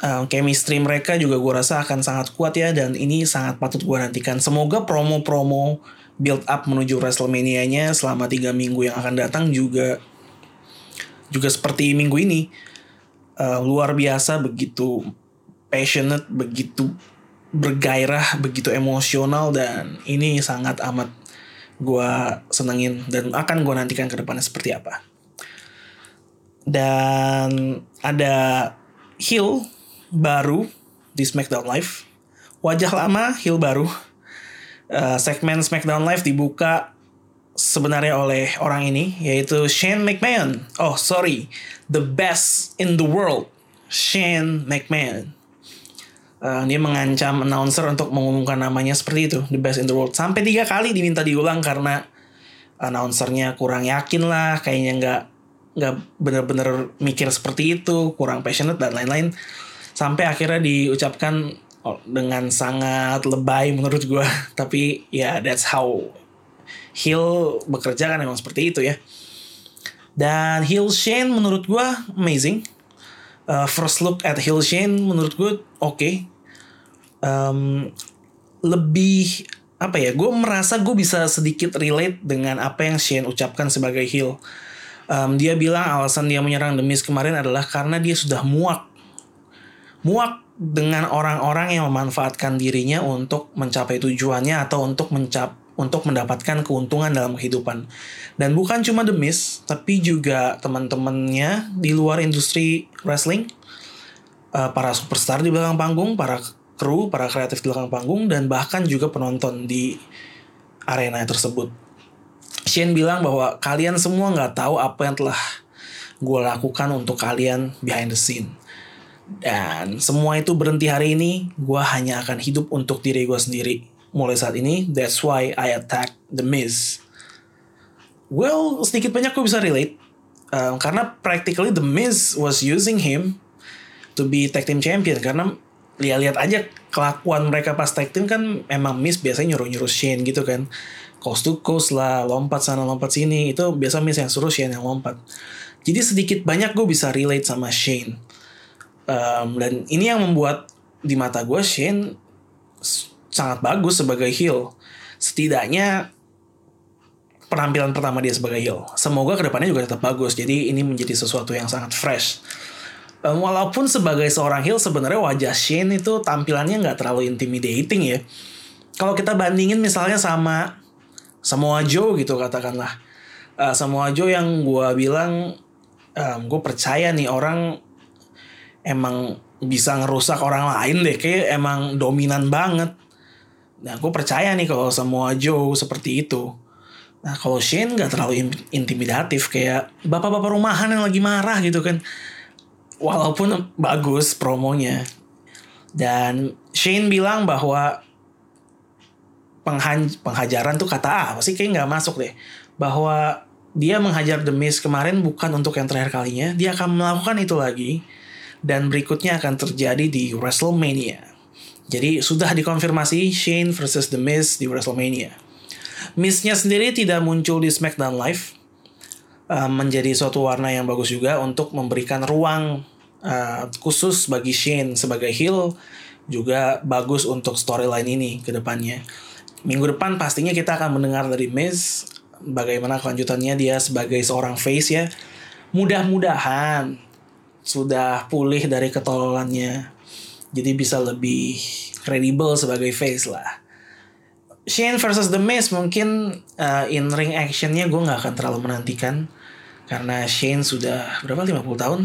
Uh, chemistry mereka juga gue rasa akan sangat kuat ya dan ini sangat patut gue nantikan. Semoga promo-promo build up menuju WrestleMania-nya selama tiga minggu yang akan datang juga juga seperti minggu ini. Uh, luar biasa begitu passionate begitu bergairah begitu emosional dan ini sangat amat gue senengin dan akan gue nantikan ke depannya seperti apa. Dan ada heel baru di SmackDown Live. Wajah lama, heel baru. Uh, segmen SmackDown Live dibuka sebenarnya oleh orang ini yaitu Shane McMahon. Oh sorry, the best in the world, Shane McMahon uh, dia mengancam announcer untuk mengumumkan namanya seperti itu the best in the world. Sampai tiga kali diminta diulang karena announcernya kurang yakin lah kayaknya nggak nggak bener-bener mikir seperti itu kurang passionate dan lain-lain. Sampai akhirnya diucapkan dengan sangat lebay menurut gue tapi ya yeah, that's how Hill bekerja kan emang seperti itu ya. Dan Hill Shane menurut gue amazing. Uh, first look at Hill Shane menurut gue oke. okay um, lebih apa ya gue merasa gue bisa sedikit relate dengan apa yang Shane ucapkan sebagai heel. Um, dia bilang alasan dia menyerang The Miz kemarin adalah karena dia sudah muak. Muak dengan orang-orang yang memanfaatkan dirinya untuk mencapai tujuannya atau untuk mencap untuk mendapatkan keuntungan dalam kehidupan. Dan bukan cuma The Miz tapi juga teman-temannya di luar industri wrestling uh, para superstar di belakang panggung para kru, para kreatif di belakang panggung, dan bahkan juga penonton di arena tersebut. Shane bilang bahwa kalian semua nggak tahu apa yang telah gue lakukan untuk kalian behind the scene. Dan semua itu berhenti hari ini, gue hanya akan hidup untuk diri gue sendiri. Mulai saat ini, that's why I attack The Miz. Well, sedikit banyak gue bisa relate. Um, karena practically The Miz was using him to be tag team champion. Karena lihat-lihat aja kelakuan mereka pas tag team kan emang Miss biasanya nyuruh-nyuruh Shane gitu kan. Coast to coast lah lompat sana lompat sini itu biasa Miss yang suruh Shane yang lompat. Jadi sedikit banyak gue bisa relate sama Shane. Um, dan ini yang membuat di mata gue Shane sangat bagus sebagai heel. Setidaknya penampilan pertama dia sebagai heel. Semoga ke depannya juga tetap bagus. Jadi ini menjadi sesuatu yang sangat fresh um, walaupun sebagai seorang heel sebenarnya wajah Shane itu tampilannya nggak terlalu intimidating ya. Kalau kita bandingin misalnya sama Samoa Joe gitu katakanlah. Uh, Samoa Joe yang gue bilang um, gue percaya nih orang emang bisa ngerusak orang lain deh kayak emang dominan banget. Nah gue percaya nih kalau Samoa Joe seperti itu. Nah kalau Shane nggak terlalu intimidatif kayak bapak-bapak rumahan yang lagi marah gitu kan walaupun bagus promonya. Dan Shane bilang bahwa penghajaran tuh kata apa sih? Kayak nggak masuk deh. Bahwa dia menghajar The Miz kemarin bukan untuk yang terakhir kalinya. Dia akan melakukan itu lagi. Dan berikutnya akan terjadi di WrestleMania. Jadi sudah dikonfirmasi Shane versus The Miz di WrestleMania. Miz-nya sendiri tidak muncul di SmackDown Live. Uh, menjadi suatu warna yang bagus juga untuk memberikan ruang uh, khusus bagi Shane sebagai heel juga bagus untuk storyline ini ke depannya. Minggu depan pastinya kita akan mendengar dari Miz bagaimana kelanjutannya dia sebagai seorang face ya. Mudah-mudahan sudah pulih dari ketololannya. Jadi bisa lebih kredibel sebagai face lah. Shane versus The Miz mungkin uh, in ring actionnya gue nggak akan terlalu menantikan karena Shane sudah berapa 50 tahun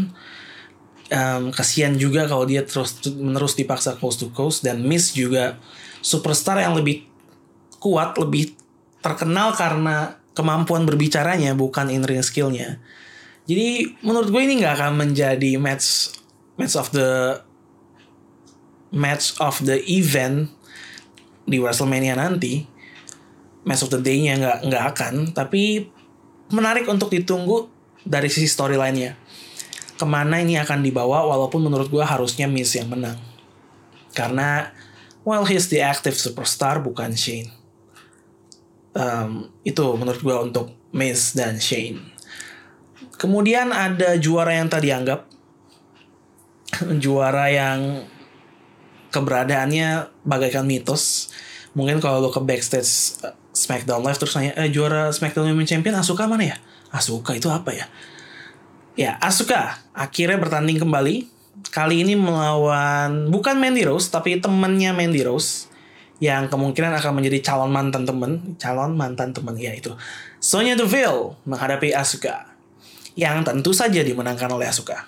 um, kasihan juga kalau dia terus menerus dipaksa coast to coast dan Miz juga superstar yang lebih kuat lebih terkenal karena kemampuan berbicaranya bukan in ring skillnya. Jadi menurut gue ini nggak akan menjadi match match of the match of the event di WrestleMania nanti. Match of the day-nya nggak nggak akan. Tapi menarik untuk ditunggu dari sisi storyline-nya ke mana ini akan dibawa walaupun menurut gue harusnya Miz yang menang karena well he's the active superstar bukan Shane um, itu menurut gue untuk Miz dan Shane kemudian ada juara yang tadi anggap juara yang keberadaannya bagaikan mitos. Mungkin kalau lo ke backstage uh, SmackDown Live terus nanya, eh juara SmackDown Women's Champion Asuka mana ya? Asuka itu apa ya? Ya, Asuka akhirnya bertanding kembali. Kali ini melawan bukan Mandy Rose, tapi temannya Mandy Rose yang kemungkinan akan menjadi calon mantan temen, calon mantan temen ya itu. Sonya Deville menghadapi Asuka yang tentu saja dimenangkan oleh Asuka.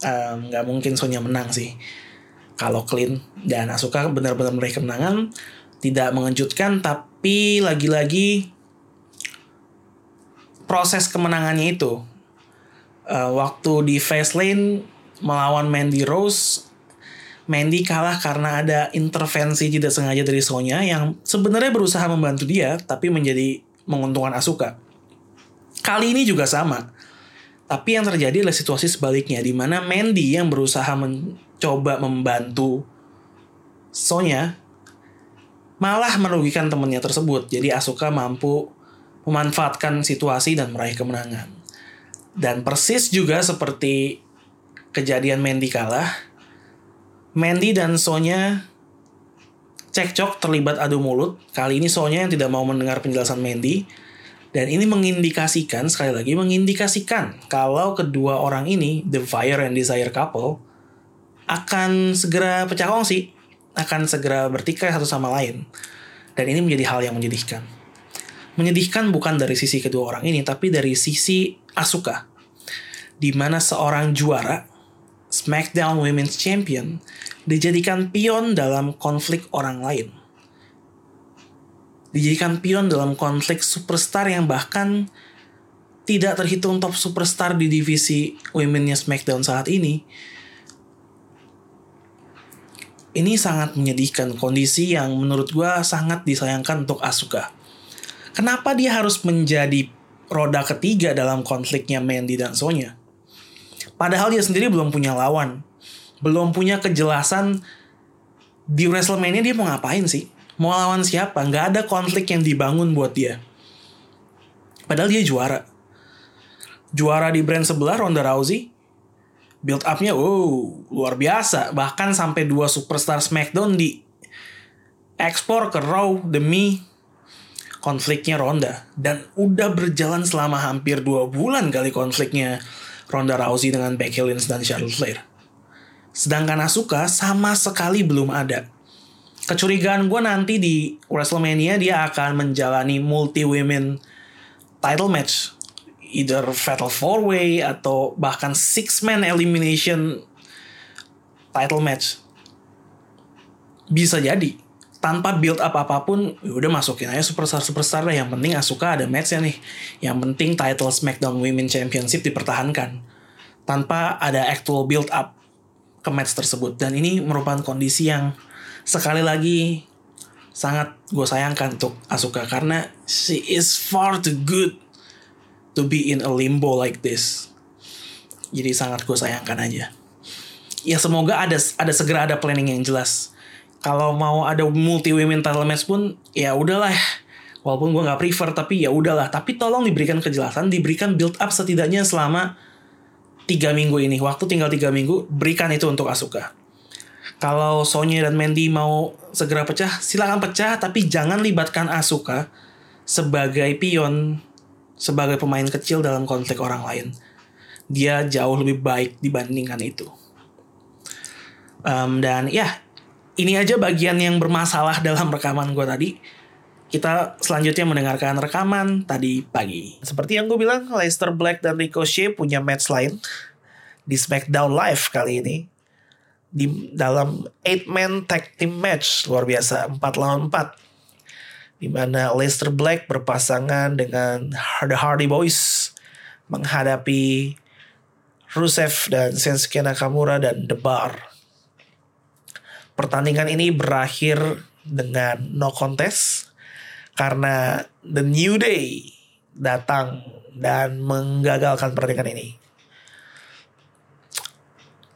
Nggak um, mungkin Sonya menang sih kalau clean dan Asuka benar-benar meraih kemenangan tidak mengejutkan tapi lagi-lagi proses kemenangannya itu uh, waktu di Fastlane melawan Mandy Rose Mandy kalah karena ada intervensi tidak sengaja dari Sonya yang sebenarnya berusaha membantu dia tapi menjadi menguntungkan Asuka. Kali ini juga sama. Tapi yang terjadi adalah situasi sebaliknya di mana Mandy yang berusaha mencoba membantu Sonya malah merugikan temannya tersebut. Jadi Asuka mampu memanfaatkan situasi dan meraih kemenangan. Dan persis juga seperti kejadian Mandy kalah, Mandy dan Sonya cekcok terlibat adu mulut. Kali ini Sonya yang tidak mau mendengar penjelasan Mandy. Dan ini mengindikasikan, sekali lagi mengindikasikan kalau kedua orang ini, The Fire and Desire couple, akan segera pecah kongsi, akan segera bertikai satu sama lain. Dan ini menjadi hal yang menyedihkan. Menyedihkan bukan dari sisi kedua orang ini, tapi dari sisi Asuka. Di mana seorang juara, SmackDown Women's Champion, dijadikan pion dalam konflik orang lain dijadikan pion dalam konflik superstar yang bahkan tidak terhitung top superstar di divisi womennya SmackDown saat ini. Ini sangat menyedihkan kondisi yang menurut gue sangat disayangkan untuk Asuka. Kenapa dia harus menjadi roda ketiga dalam konfliknya Mandy dan Sonya? Padahal dia sendiri belum punya lawan. Belum punya kejelasan di WrestleMania dia mau ngapain sih? mau lawan siapa? Nggak ada konflik yang dibangun buat dia. Padahal dia juara. Juara di brand sebelah Ronda Rousey. Build upnya wow luar biasa. Bahkan sampai dua superstar Smackdown di ekspor ke Raw demi konfliknya Ronda. Dan udah berjalan selama hampir dua bulan kali konfliknya Ronda Rousey dengan Becky Lynch dan Charlotte Flair. Sedangkan Asuka sama sekali belum ada. Kecurigaan gue nanti di WrestleMania dia akan menjalani multi women title match. Either fatal four way atau bahkan six man elimination title match. Bisa jadi tanpa build up apa pun ya udah masukin aja superstar superstar lah yang penting Asuka ada matchnya nih yang penting title SmackDown Women Championship dipertahankan tanpa ada actual build up ke match tersebut dan ini merupakan kondisi yang sekali lagi sangat gue sayangkan untuk Asuka karena she is far too good to be in a limbo like this. Jadi sangat gue sayangkan aja. Ya semoga ada ada segera ada planning yang jelas. Kalau mau ada multi women title match pun ya udahlah. Walaupun gue nggak prefer tapi ya udahlah. Tapi tolong diberikan kejelasan diberikan build up setidaknya selama tiga minggu ini. Waktu tinggal tiga minggu berikan itu untuk Asuka. Kalau Sonya dan Mandy mau segera pecah silakan pecah tapi jangan libatkan Asuka sebagai pion sebagai pemain kecil dalam konflik orang lain. Dia jauh lebih baik dibandingkan itu. Um, dan ya ini aja bagian yang bermasalah dalam rekaman gue tadi. Kita selanjutnya mendengarkan rekaman tadi pagi. Seperti yang gue bilang, Leicester Black dan Ricochet punya match lain di SmackDown Live kali ini. Di dalam 8-man tag team match luar biasa 4 lawan 4 di mana Leicester Black berpasangan dengan The Hardy Boys menghadapi Rusev dan Shinsuke Nakamura dan The Bar. Pertandingan ini berakhir dengan no contest karena The New Day datang dan menggagalkan pertandingan ini.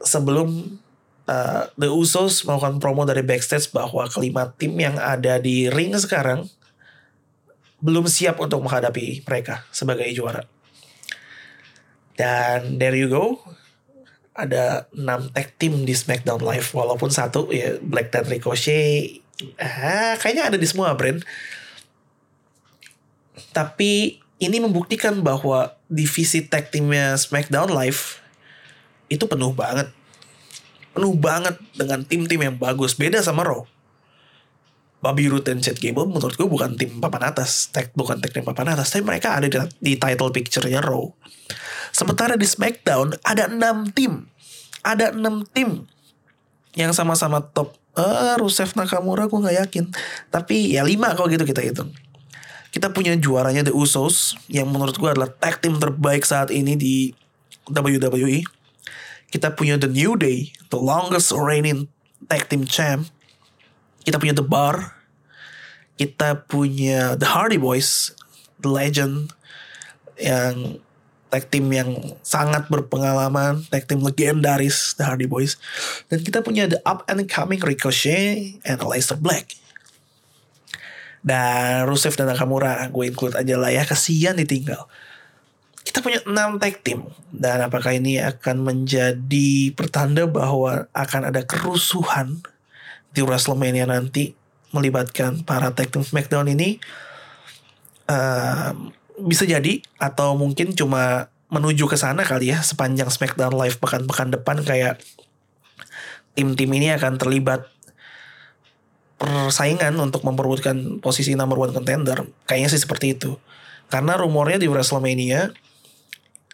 Sebelum uh, The Usos melakukan promo dari backstage bahwa kelima tim yang ada di ring sekarang belum siap untuk menghadapi mereka sebagai juara. Dan there you go, ada 6 tag team di SmackDown Live. Walaupun satu ya Black dan Ricochet. Ah kayaknya ada di semua brand tapi ini membuktikan bahwa divisi tag teamnya SmackDown Live itu penuh banget. Penuh banget dengan tim-tim yang bagus. Beda sama Raw. Bobby Roode dan Chad Gable menurut gue bukan tim papan atas. Tag bukan tag tim papan atas tapi mereka ada di, di title picture-nya Raw Sementara di SmackDown ada 6 tim. Ada 6 tim yang sama-sama top. Eh, Rusev Nakamura gue gak yakin. Tapi ya 5 kalau gitu kita hitung. Kita punya juaranya The Usos yang menurut gue adalah tag team terbaik saat ini di WWE. Kita punya The New Day, the longest reigning tag team champ. Kita punya The Bar. Kita punya The Hardy Boys, The Legend yang tag team yang sangat berpengalaman, tag team legendaris The Hardy Boys. Dan kita punya the up and coming Ricochet and Aleister Black. Dan Rusev dan Nakamura gue include aja lah ya, kasihan ditinggal. Kita punya 6 tag team dan apakah ini akan menjadi pertanda bahwa akan ada kerusuhan di WrestleMania nanti melibatkan para tag team SmackDown ini? Bisa jadi atau mungkin cuma menuju ke sana kali ya sepanjang SmackDown Live pekan-pekan depan kayak tim-tim ini akan terlibat persaingan untuk memperebutkan posisi number one contender. Kayaknya sih seperti itu. Karena rumornya di WrestleMania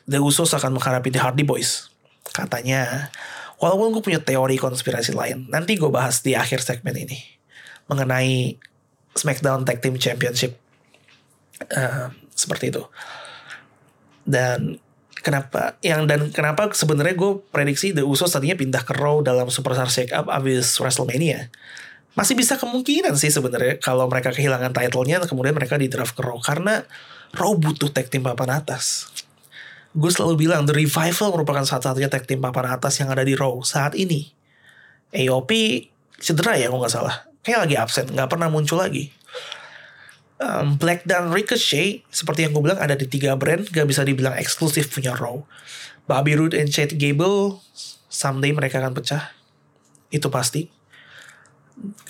The Usos akan menghadapi The Hardy Boys katanya. Walaupun gue punya teori konspirasi lain nanti gue bahas di akhir segmen ini mengenai SmackDown Tag Team Championship uh, seperti itu. Dan kenapa yang dan kenapa sebenarnya gue prediksi The Usos tadinya pindah ke Raw dalam Superstar Shake Up abis WrestleMania. Masih bisa kemungkinan sih sebenarnya kalau mereka kehilangan titlenya kemudian mereka di draft ke Raw. Karena Raw butuh tag team papan atas. Gue selalu bilang The Revival merupakan satu-satunya tag team papan atas yang ada di Raw saat ini. AOP cedera ya kalau nggak salah. Kayak lagi absen nggak pernah muncul lagi um, Black dan Ricochet seperti yang gue bilang ada di tiga brand. Gak bisa dibilang eksklusif punya Raw. Bobby Roode and Chad Gable someday mereka akan pecah. Itu pasti.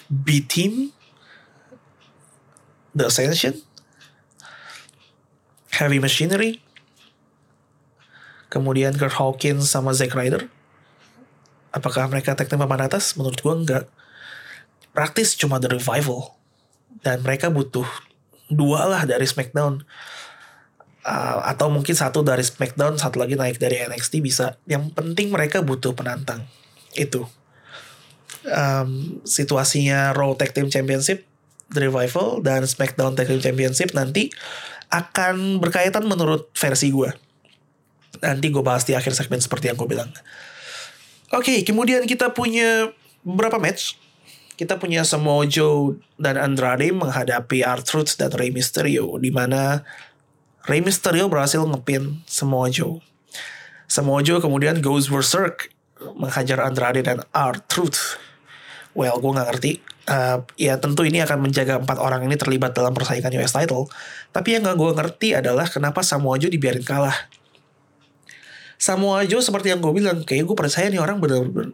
B Team The Ascension Heavy Machinery kemudian Kurt Hawkins sama Zack Ryder. Apakah mereka tag team papan atas? Menurut gue enggak. Praktis cuma The Revival. Dan mereka butuh dua lah dari SmackDown. Uh, atau mungkin satu dari SmackDown satu lagi naik dari NXT bisa. Yang penting mereka butuh penantang. Itu. Um, situasinya Raw Tag Team Championship The Revival dan SmackDown Tag Team Championship nanti akan berkaitan menurut versi gue nanti gue bahas di akhir segmen seperti yang gue bilang. Oke okay, kemudian kita punya beberapa match kita punya Samoa Joe dan Andrade menghadapi R-Truth dan Rey Mysterio di mana Rey Mysterio berhasil ngepin. Samoa Joe kemudian goes berserk menghajar Andrade dan R-Truth. well gue nggak ngerti Uh, ya tentu ini akan menjaga empat orang ini terlibat dalam persaingan US title tapi yang gak gue ngerti adalah kenapa Samoa Joe dibiarin kalah Samoa Joe seperti yang gue bilang kayak gue percaya nih orang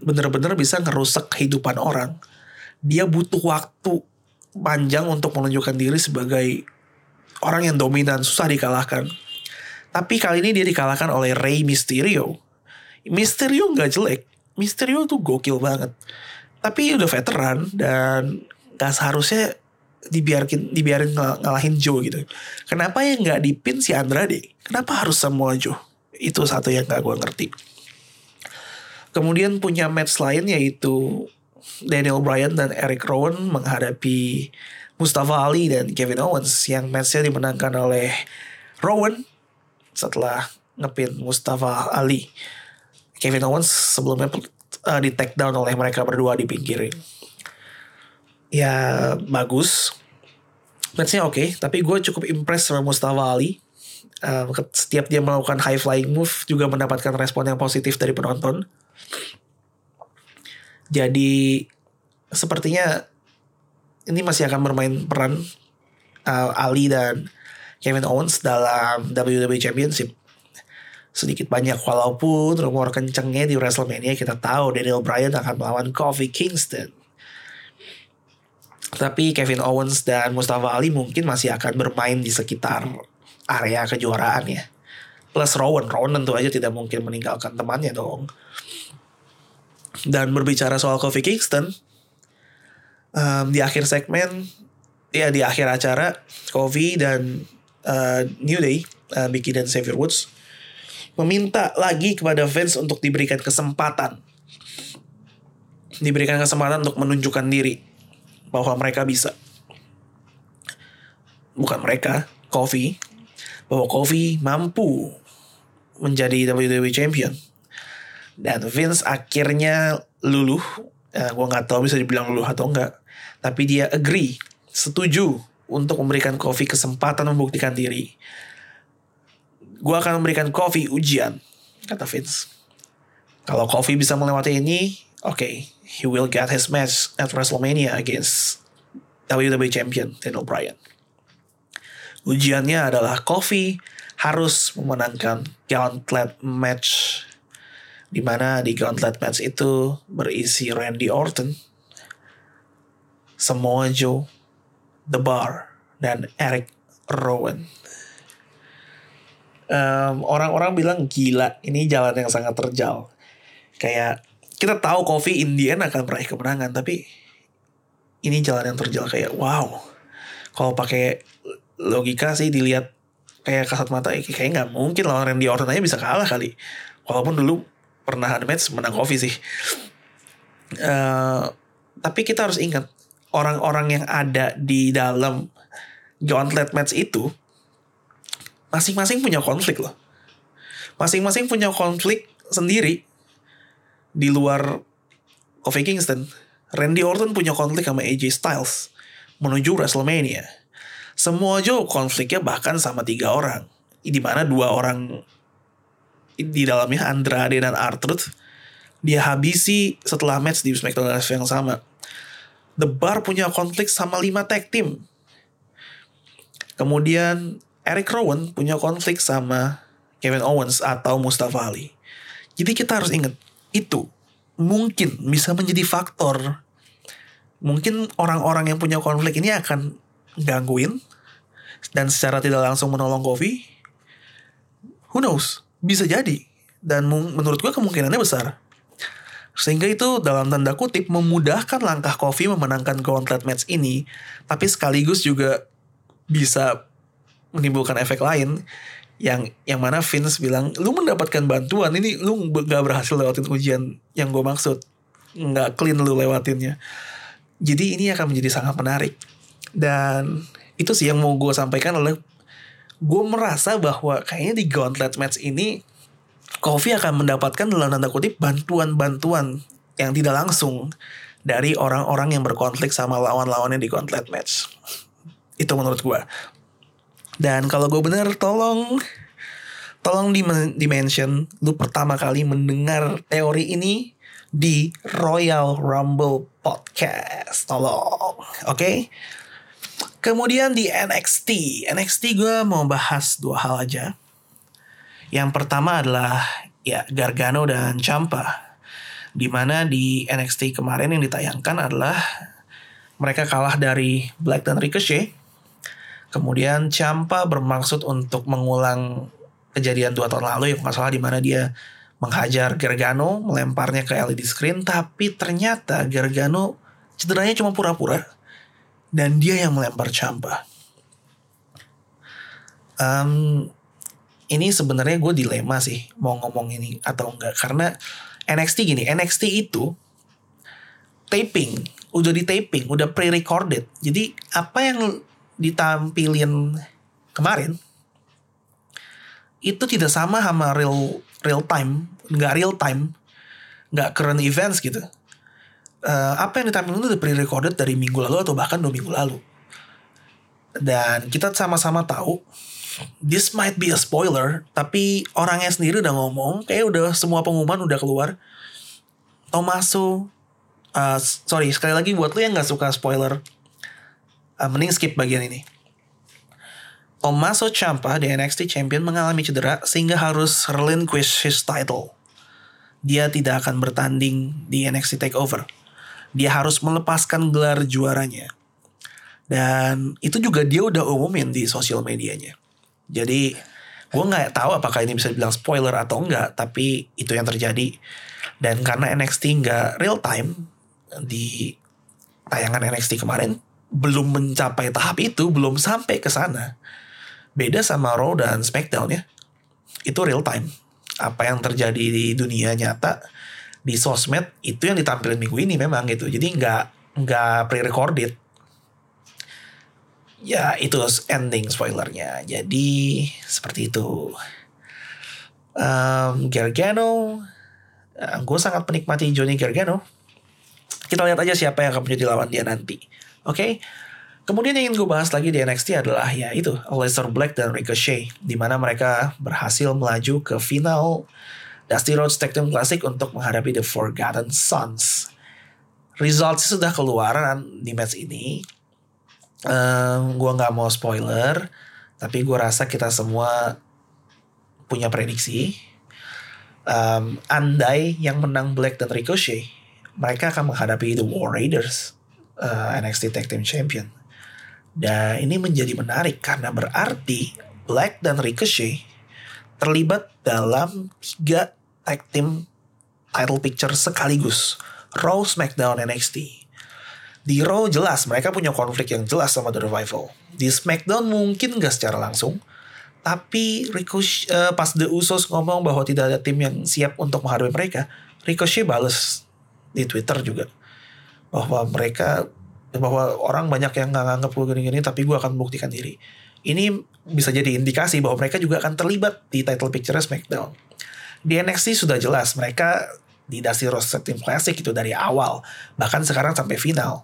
bener-bener bisa ngerusak kehidupan orang dia butuh waktu panjang untuk menunjukkan diri sebagai orang yang dominan susah dikalahkan tapi kali ini dia dikalahkan oleh Rey Mysterio Mysterio nggak jelek Mysterio tuh gokil banget tapi udah veteran dan gak seharusnya dibiarkin dibiarin ng ngalahin Joe gitu. Kenapa ya nggak dipin si Andrade? Kenapa harus semua Joe? Itu satu yang gak gue ngerti. Kemudian punya match lain yaitu Daniel Bryan dan Eric Rowan menghadapi Mustafa Ali dan Kevin Owens yang matchnya dimenangkan oleh Rowan setelah ngepin Mustafa Ali. Kevin Owens sebelumnya uh, di take down oleh mereka berdua di pinggir. Ya bagus. Matchnya oke, okay, tapi gue cukup impress sama Mustafa Ali. Uh, setiap dia melakukan high flying move juga mendapatkan respon yang positif dari penonton. Jadi sepertinya ini masih akan bermain peran uh, Ali dan Kevin Owens dalam WWE Championship sedikit banyak walaupun rumor kencengnya di WrestleMania kita tahu Daniel Bryan akan melawan Kofi Kingston. Tapi Kevin Owens dan Mustafa Ali mungkin masih akan bermain di sekitar area kejuaraan ya. Plus Rowan, Rowan tentu aja tidak mungkin meninggalkan temannya dong. Dan berbicara soal Kofi Kingston, um, di akhir segmen, ya di akhir acara, Kofi dan uh, New Day, uh, Mickey dan Xavier Woods meminta lagi kepada fans untuk diberikan kesempatan. Diberikan kesempatan untuk menunjukkan diri bahwa mereka bisa. Bukan mereka, Kofi. Bahwa Kofi mampu menjadi WWE Champion. Dan Vince akhirnya luluh. Ya, gue nggak tahu bisa dibilang luluh atau enggak. Tapi dia agree, setuju untuk memberikan Kofi kesempatan membuktikan diri gue akan memberikan Kofi ujian, kata Vince. Kalau Kofi bisa melewati ini, oke, okay, he will get his match at WrestleMania against WWE Champion Daniel Bryan. Ujiannya adalah Kofi harus memenangkan gauntlet match di mana di gauntlet match itu berisi Randy Orton, Samoa Joe, The Bar, dan Eric Rowan. Orang orang-orang bilang gila ini jalan yang sangat terjal. Kayak kita tahu Kofi Indian akan meraih kemenangan tapi ini jalan yang terjal. Kayak wow. Kalau pakai logika sih dilihat kayak kasat mata kayak nggak mungkin lawan Randy Orton aja bisa kalah kali. Walaupun dulu pernah ada match menang Kofi sih uh, tapi kita harus ingat orang-orang yang ada di dalam gauntlet match itu masing-masing punya konflik loh. Masing-masing punya konflik sendiri di luar Kofi Kingston. Randy Orton punya konflik sama AJ Styles menuju WrestleMania. Semua aja konfliknya bahkan sama tiga orang. Di mana dua orang di dalamnya Andrade dan Arthur dia habisi setelah match di SmackDown yang sama. The Bar punya konflik sama lima tag team. Kemudian Eric Rowan punya konflik sama Kevin Owens atau Mustafa Ali. Jadi kita harus ingat itu mungkin bisa menjadi faktor. Mungkin orang-orang yang punya konflik ini akan gangguin dan secara tidak langsung menolong Kofi. Who knows? Bisa jadi. Dan menurut gue kemungkinannya besar. Sehingga itu dalam tanda kutip memudahkan langkah Kofi memenangkan gauntlet match ini. Tapi sekaligus juga bisa menimbulkan efek lain yang yang mana Vince bilang lu mendapatkan bantuan ini lu gak berhasil lewatin ujian yang gue maksud nggak clean lu lewatinnya jadi ini akan menjadi sangat menarik dan itu sih yang mau gue sampaikan oleh gue merasa bahwa kayaknya di gauntlet match ini Kofi akan mendapatkan dalam tanda kutip bantuan-bantuan yang tidak langsung dari orang-orang yang berkonflik sama lawan-lawannya di gauntlet match itu menurut gue dan kalau gue bener tolong tolong di dimension lu pertama kali mendengar teori ini di Royal Rumble Podcast. Tolong, oke? Kemudian di NXT, NXT gue mau bahas dua hal aja. Yang pertama adalah ya Gargano dan Champa. Di mana di NXT kemarin yang ditayangkan adalah mereka kalah dari Black dan Ricochet. Kemudian Champa bermaksud untuk mengulang kejadian dua tahun lalu yang masalah di mana dia menghajar Gargano, melemparnya ke LED screen, tapi ternyata Gargano cederanya cuma pura-pura dan dia yang melempar Champa. Um, ini sebenarnya gue dilema sih mau ngomong ini atau enggak karena NXT gini, NXT itu taping, udah di taping, udah pre-recorded. Jadi apa yang ditampilin kemarin itu tidak sama sama real real time, nggak real time, nggak current events gitu. Uh, apa yang ditampilkan itu pre-recorded dari minggu lalu atau bahkan dua minggu lalu. Dan kita sama-sama tahu this might be a spoiler, tapi orangnya sendiri udah ngomong, kayak udah semua pengumuman udah keluar. Tomaso, uh, sorry sekali lagi buat lo yang nggak suka spoiler, uh, mending skip bagian ini. Tommaso Ciampa, the NXT Champion, mengalami cedera sehingga harus relinquish his title. Dia tidak akan bertanding di NXT Takeover. Dia harus melepaskan gelar juaranya. Dan itu juga dia udah umumin di sosial medianya. Jadi gue nggak tahu apakah ini bisa dibilang spoiler atau enggak, tapi itu yang terjadi. Dan karena NXT nggak real time di tayangan NXT kemarin belum mencapai tahap itu, belum sampai ke sana. Beda sama Raw dan SmackDown ya. Itu real time. Apa yang terjadi di dunia nyata di sosmed itu yang ditampilkan minggu ini memang gitu. Jadi nggak nggak pre-recorded. Ya itu ending spoilernya. Jadi seperti itu. Um, Gargano uh, gue sangat menikmati Johnny Gargano. Kita lihat aja siapa yang akan menjadi lawan dia nanti. Oke? Okay? kemudian yang ingin gue bahas lagi di NXT adalah ya itu Aleister Black dan Ricochet. Di mana mereka berhasil melaju ke final Dusty Rhodes Tag Team Classic untuk menghadapi The Forgotten Sons. Results sudah keluar di match ini. Um, gue nggak mau spoiler tapi gue rasa kita semua punya prediksi. Um, andai yang menang Black dan Ricochet mereka akan menghadapi The War Raiders uh, NXT Tag Team Champion. Dan ini menjadi menarik karena berarti Black dan Ricochet terlibat dalam tiga tag team title picture sekaligus Raw, SmackDown, NXT di Raw jelas mereka punya konflik yang jelas sama The Revival. Di SmackDown mungkin gak secara langsung. Tapi Ricochet, uh, pas The Usos ngomong bahwa tidak ada tim yang siap untuk menghadapi mereka. Ricochet bales di Twitter juga. Bahwa mereka bahwa orang banyak yang nggak nganggap gue gini-gini tapi gue akan membuktikan diri. Ini bisa jadi indikasi bahwa mereka juga akan terlibat di title picture SmackDown. Di NXT sudah jelas mereka di Dusty Rhodes Team Classic itu dari awal bahkan sekarang sampai final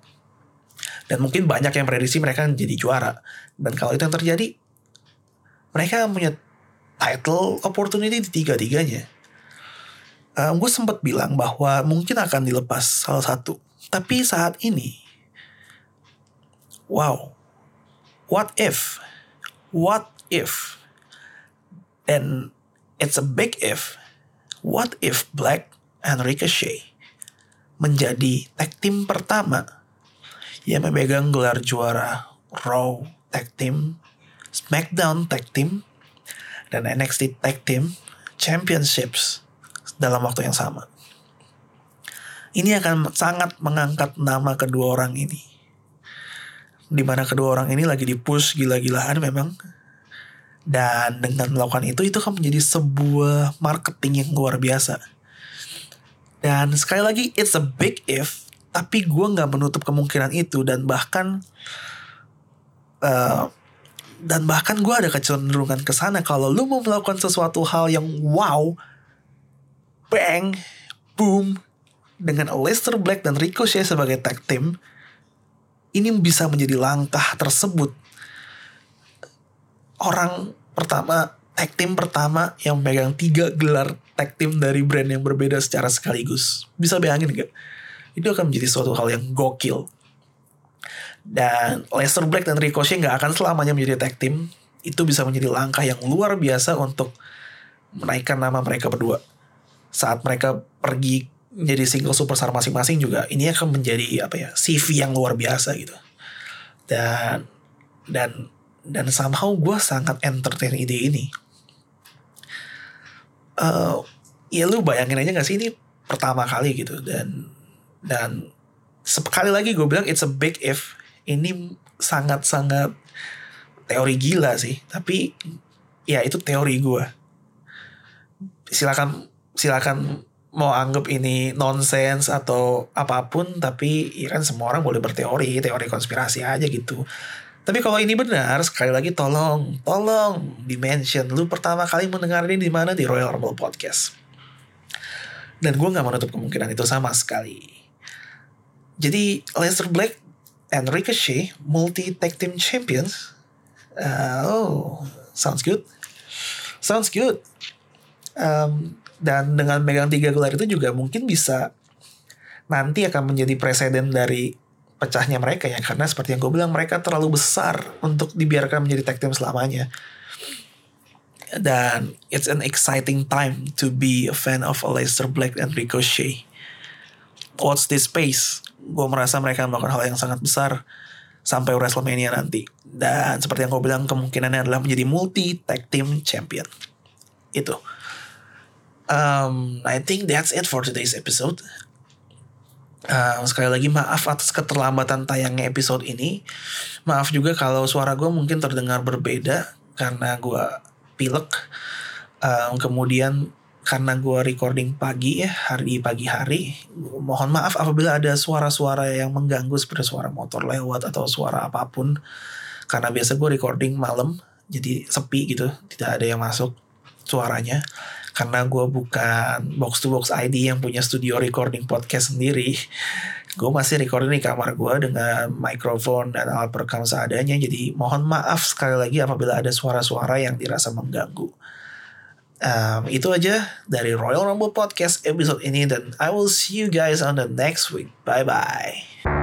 dan mungkin banyak yang prediksi mereka jadi juara. Dan kalau itu yang terjadi, mereka punya title opportunity di tiga-tiganya. Um, gue sempat bilang bahwa mungkin akan dilepas salah satu. Tapi saat ini, wow, what if, what if, and it's a big if, what if Black and Ricochet menjadi tag team pertama yang memegang gelar juara Raw Tag Team, SmackDown Tag Team, dan NXT Tag Team Championships dalam waktu yang sama. Ini akan sangat mengangkat nama kedua orang ini. Di mana kedua orang ini lagi dipush gila-gilaan memang. Dan dengan melakukan itu, itu akan menjadi sebuah marketing yang luar biasa. Dan sekali lagi, it's a big if tapi gue nggak menutup kemungkinan itu. Dan bahkan uh, dan bahkan gue ada kecenderungan ke sana. Kalau lu mau melakukan sesuatu hal yang wow bang boom dengan Leicester Black dan Ricochet sebagai tag team ini bisa menjadi langkah tersebut orang pertama tag team pertama yang megang tiga gelar tag team dari brand yang berbeda secara sekaligus. Bisa bayangin gak? Itu akan menjadi suatu hal yang gokil. Dan Lester Black dan Ricochet nggak akan selamanya menjadi tag team. Itu bisa menjadi langkah yang luar biasa untuk menaikkan nama mereka berdua. Saat mereka pergi menjadi single superstar masing-masing juga, ini akan menjadi apa ya CV yang luar biasa gitu. Dan dan dan somehow gue sangat entertain ide ini. Uh, ya lu bayangin aja gak sih ini pertama kali gitu. Dan dan sekali lagi gue bilang it's a big if. Ini sangat-sangat teori gila sih. Tapi ya itu teori gue silakan silakan mau anggap ini nonsense atau apa pun tapi ya kan semua orang boleh berteori. Teori konspirasi aja gitu tapi kalau ini benar, sekali lagi tolong, tolong dimention. Lu pertama kali mendengar ini di mana di Royal Rumble Podcast. Dan gue nggak menutup kemungkinan itu sama sekali. Jadi Lester Black and Ricochet multi tag team champions. Uh, oh, sounds good. Sounds good. Um, dan dengan megang tiga gelar itu juga mungkin bisa nanti akan menjadi presiden dari pecahnya mereka ya. Karena seperti yang gue bilang mereka terlalu besar untuk dibiarkan menjadi tag team selamanya. Dan it's an exciting time to be a fan of Aleister Black and Ricochet. Watch this space. Gue merasa mereka melakukan hal yang sangat besar sampai WrestleMania nanti. Dan seperti yang gue bilang kemungkinannya adalah menjadi multi tag team champion. Itu. Um, I think that's it for today's episode Uh, sekali lagi maaf atas keterlambatan tayangnya episode ini. Maaf juga kalau suara gue mungkin terdengar berbeda karena gue pilek. Uh, kemudian karena gue recording pagi ya hari pagi hari. Mohon maaf apabila ada suara-suara yang mengganggu seperti suara motor lewat atau suara apa pun. Karena biasa gue recording malam jadi sepi gitu, tidak ada yang masuk suaranya karena gue bukan box to box ID yang punya studio recording podcast sendiri gue masih recording di kamar gue dengan mikrofon dan alat perekam seadanya. Jadi mohon maaf sekali lagi apabila ada suara-suara yang dirasa mengganggu. Um, itu aja dari Royal Rumble Podcast episode ini dan I will see you guys on the next week. Bye bye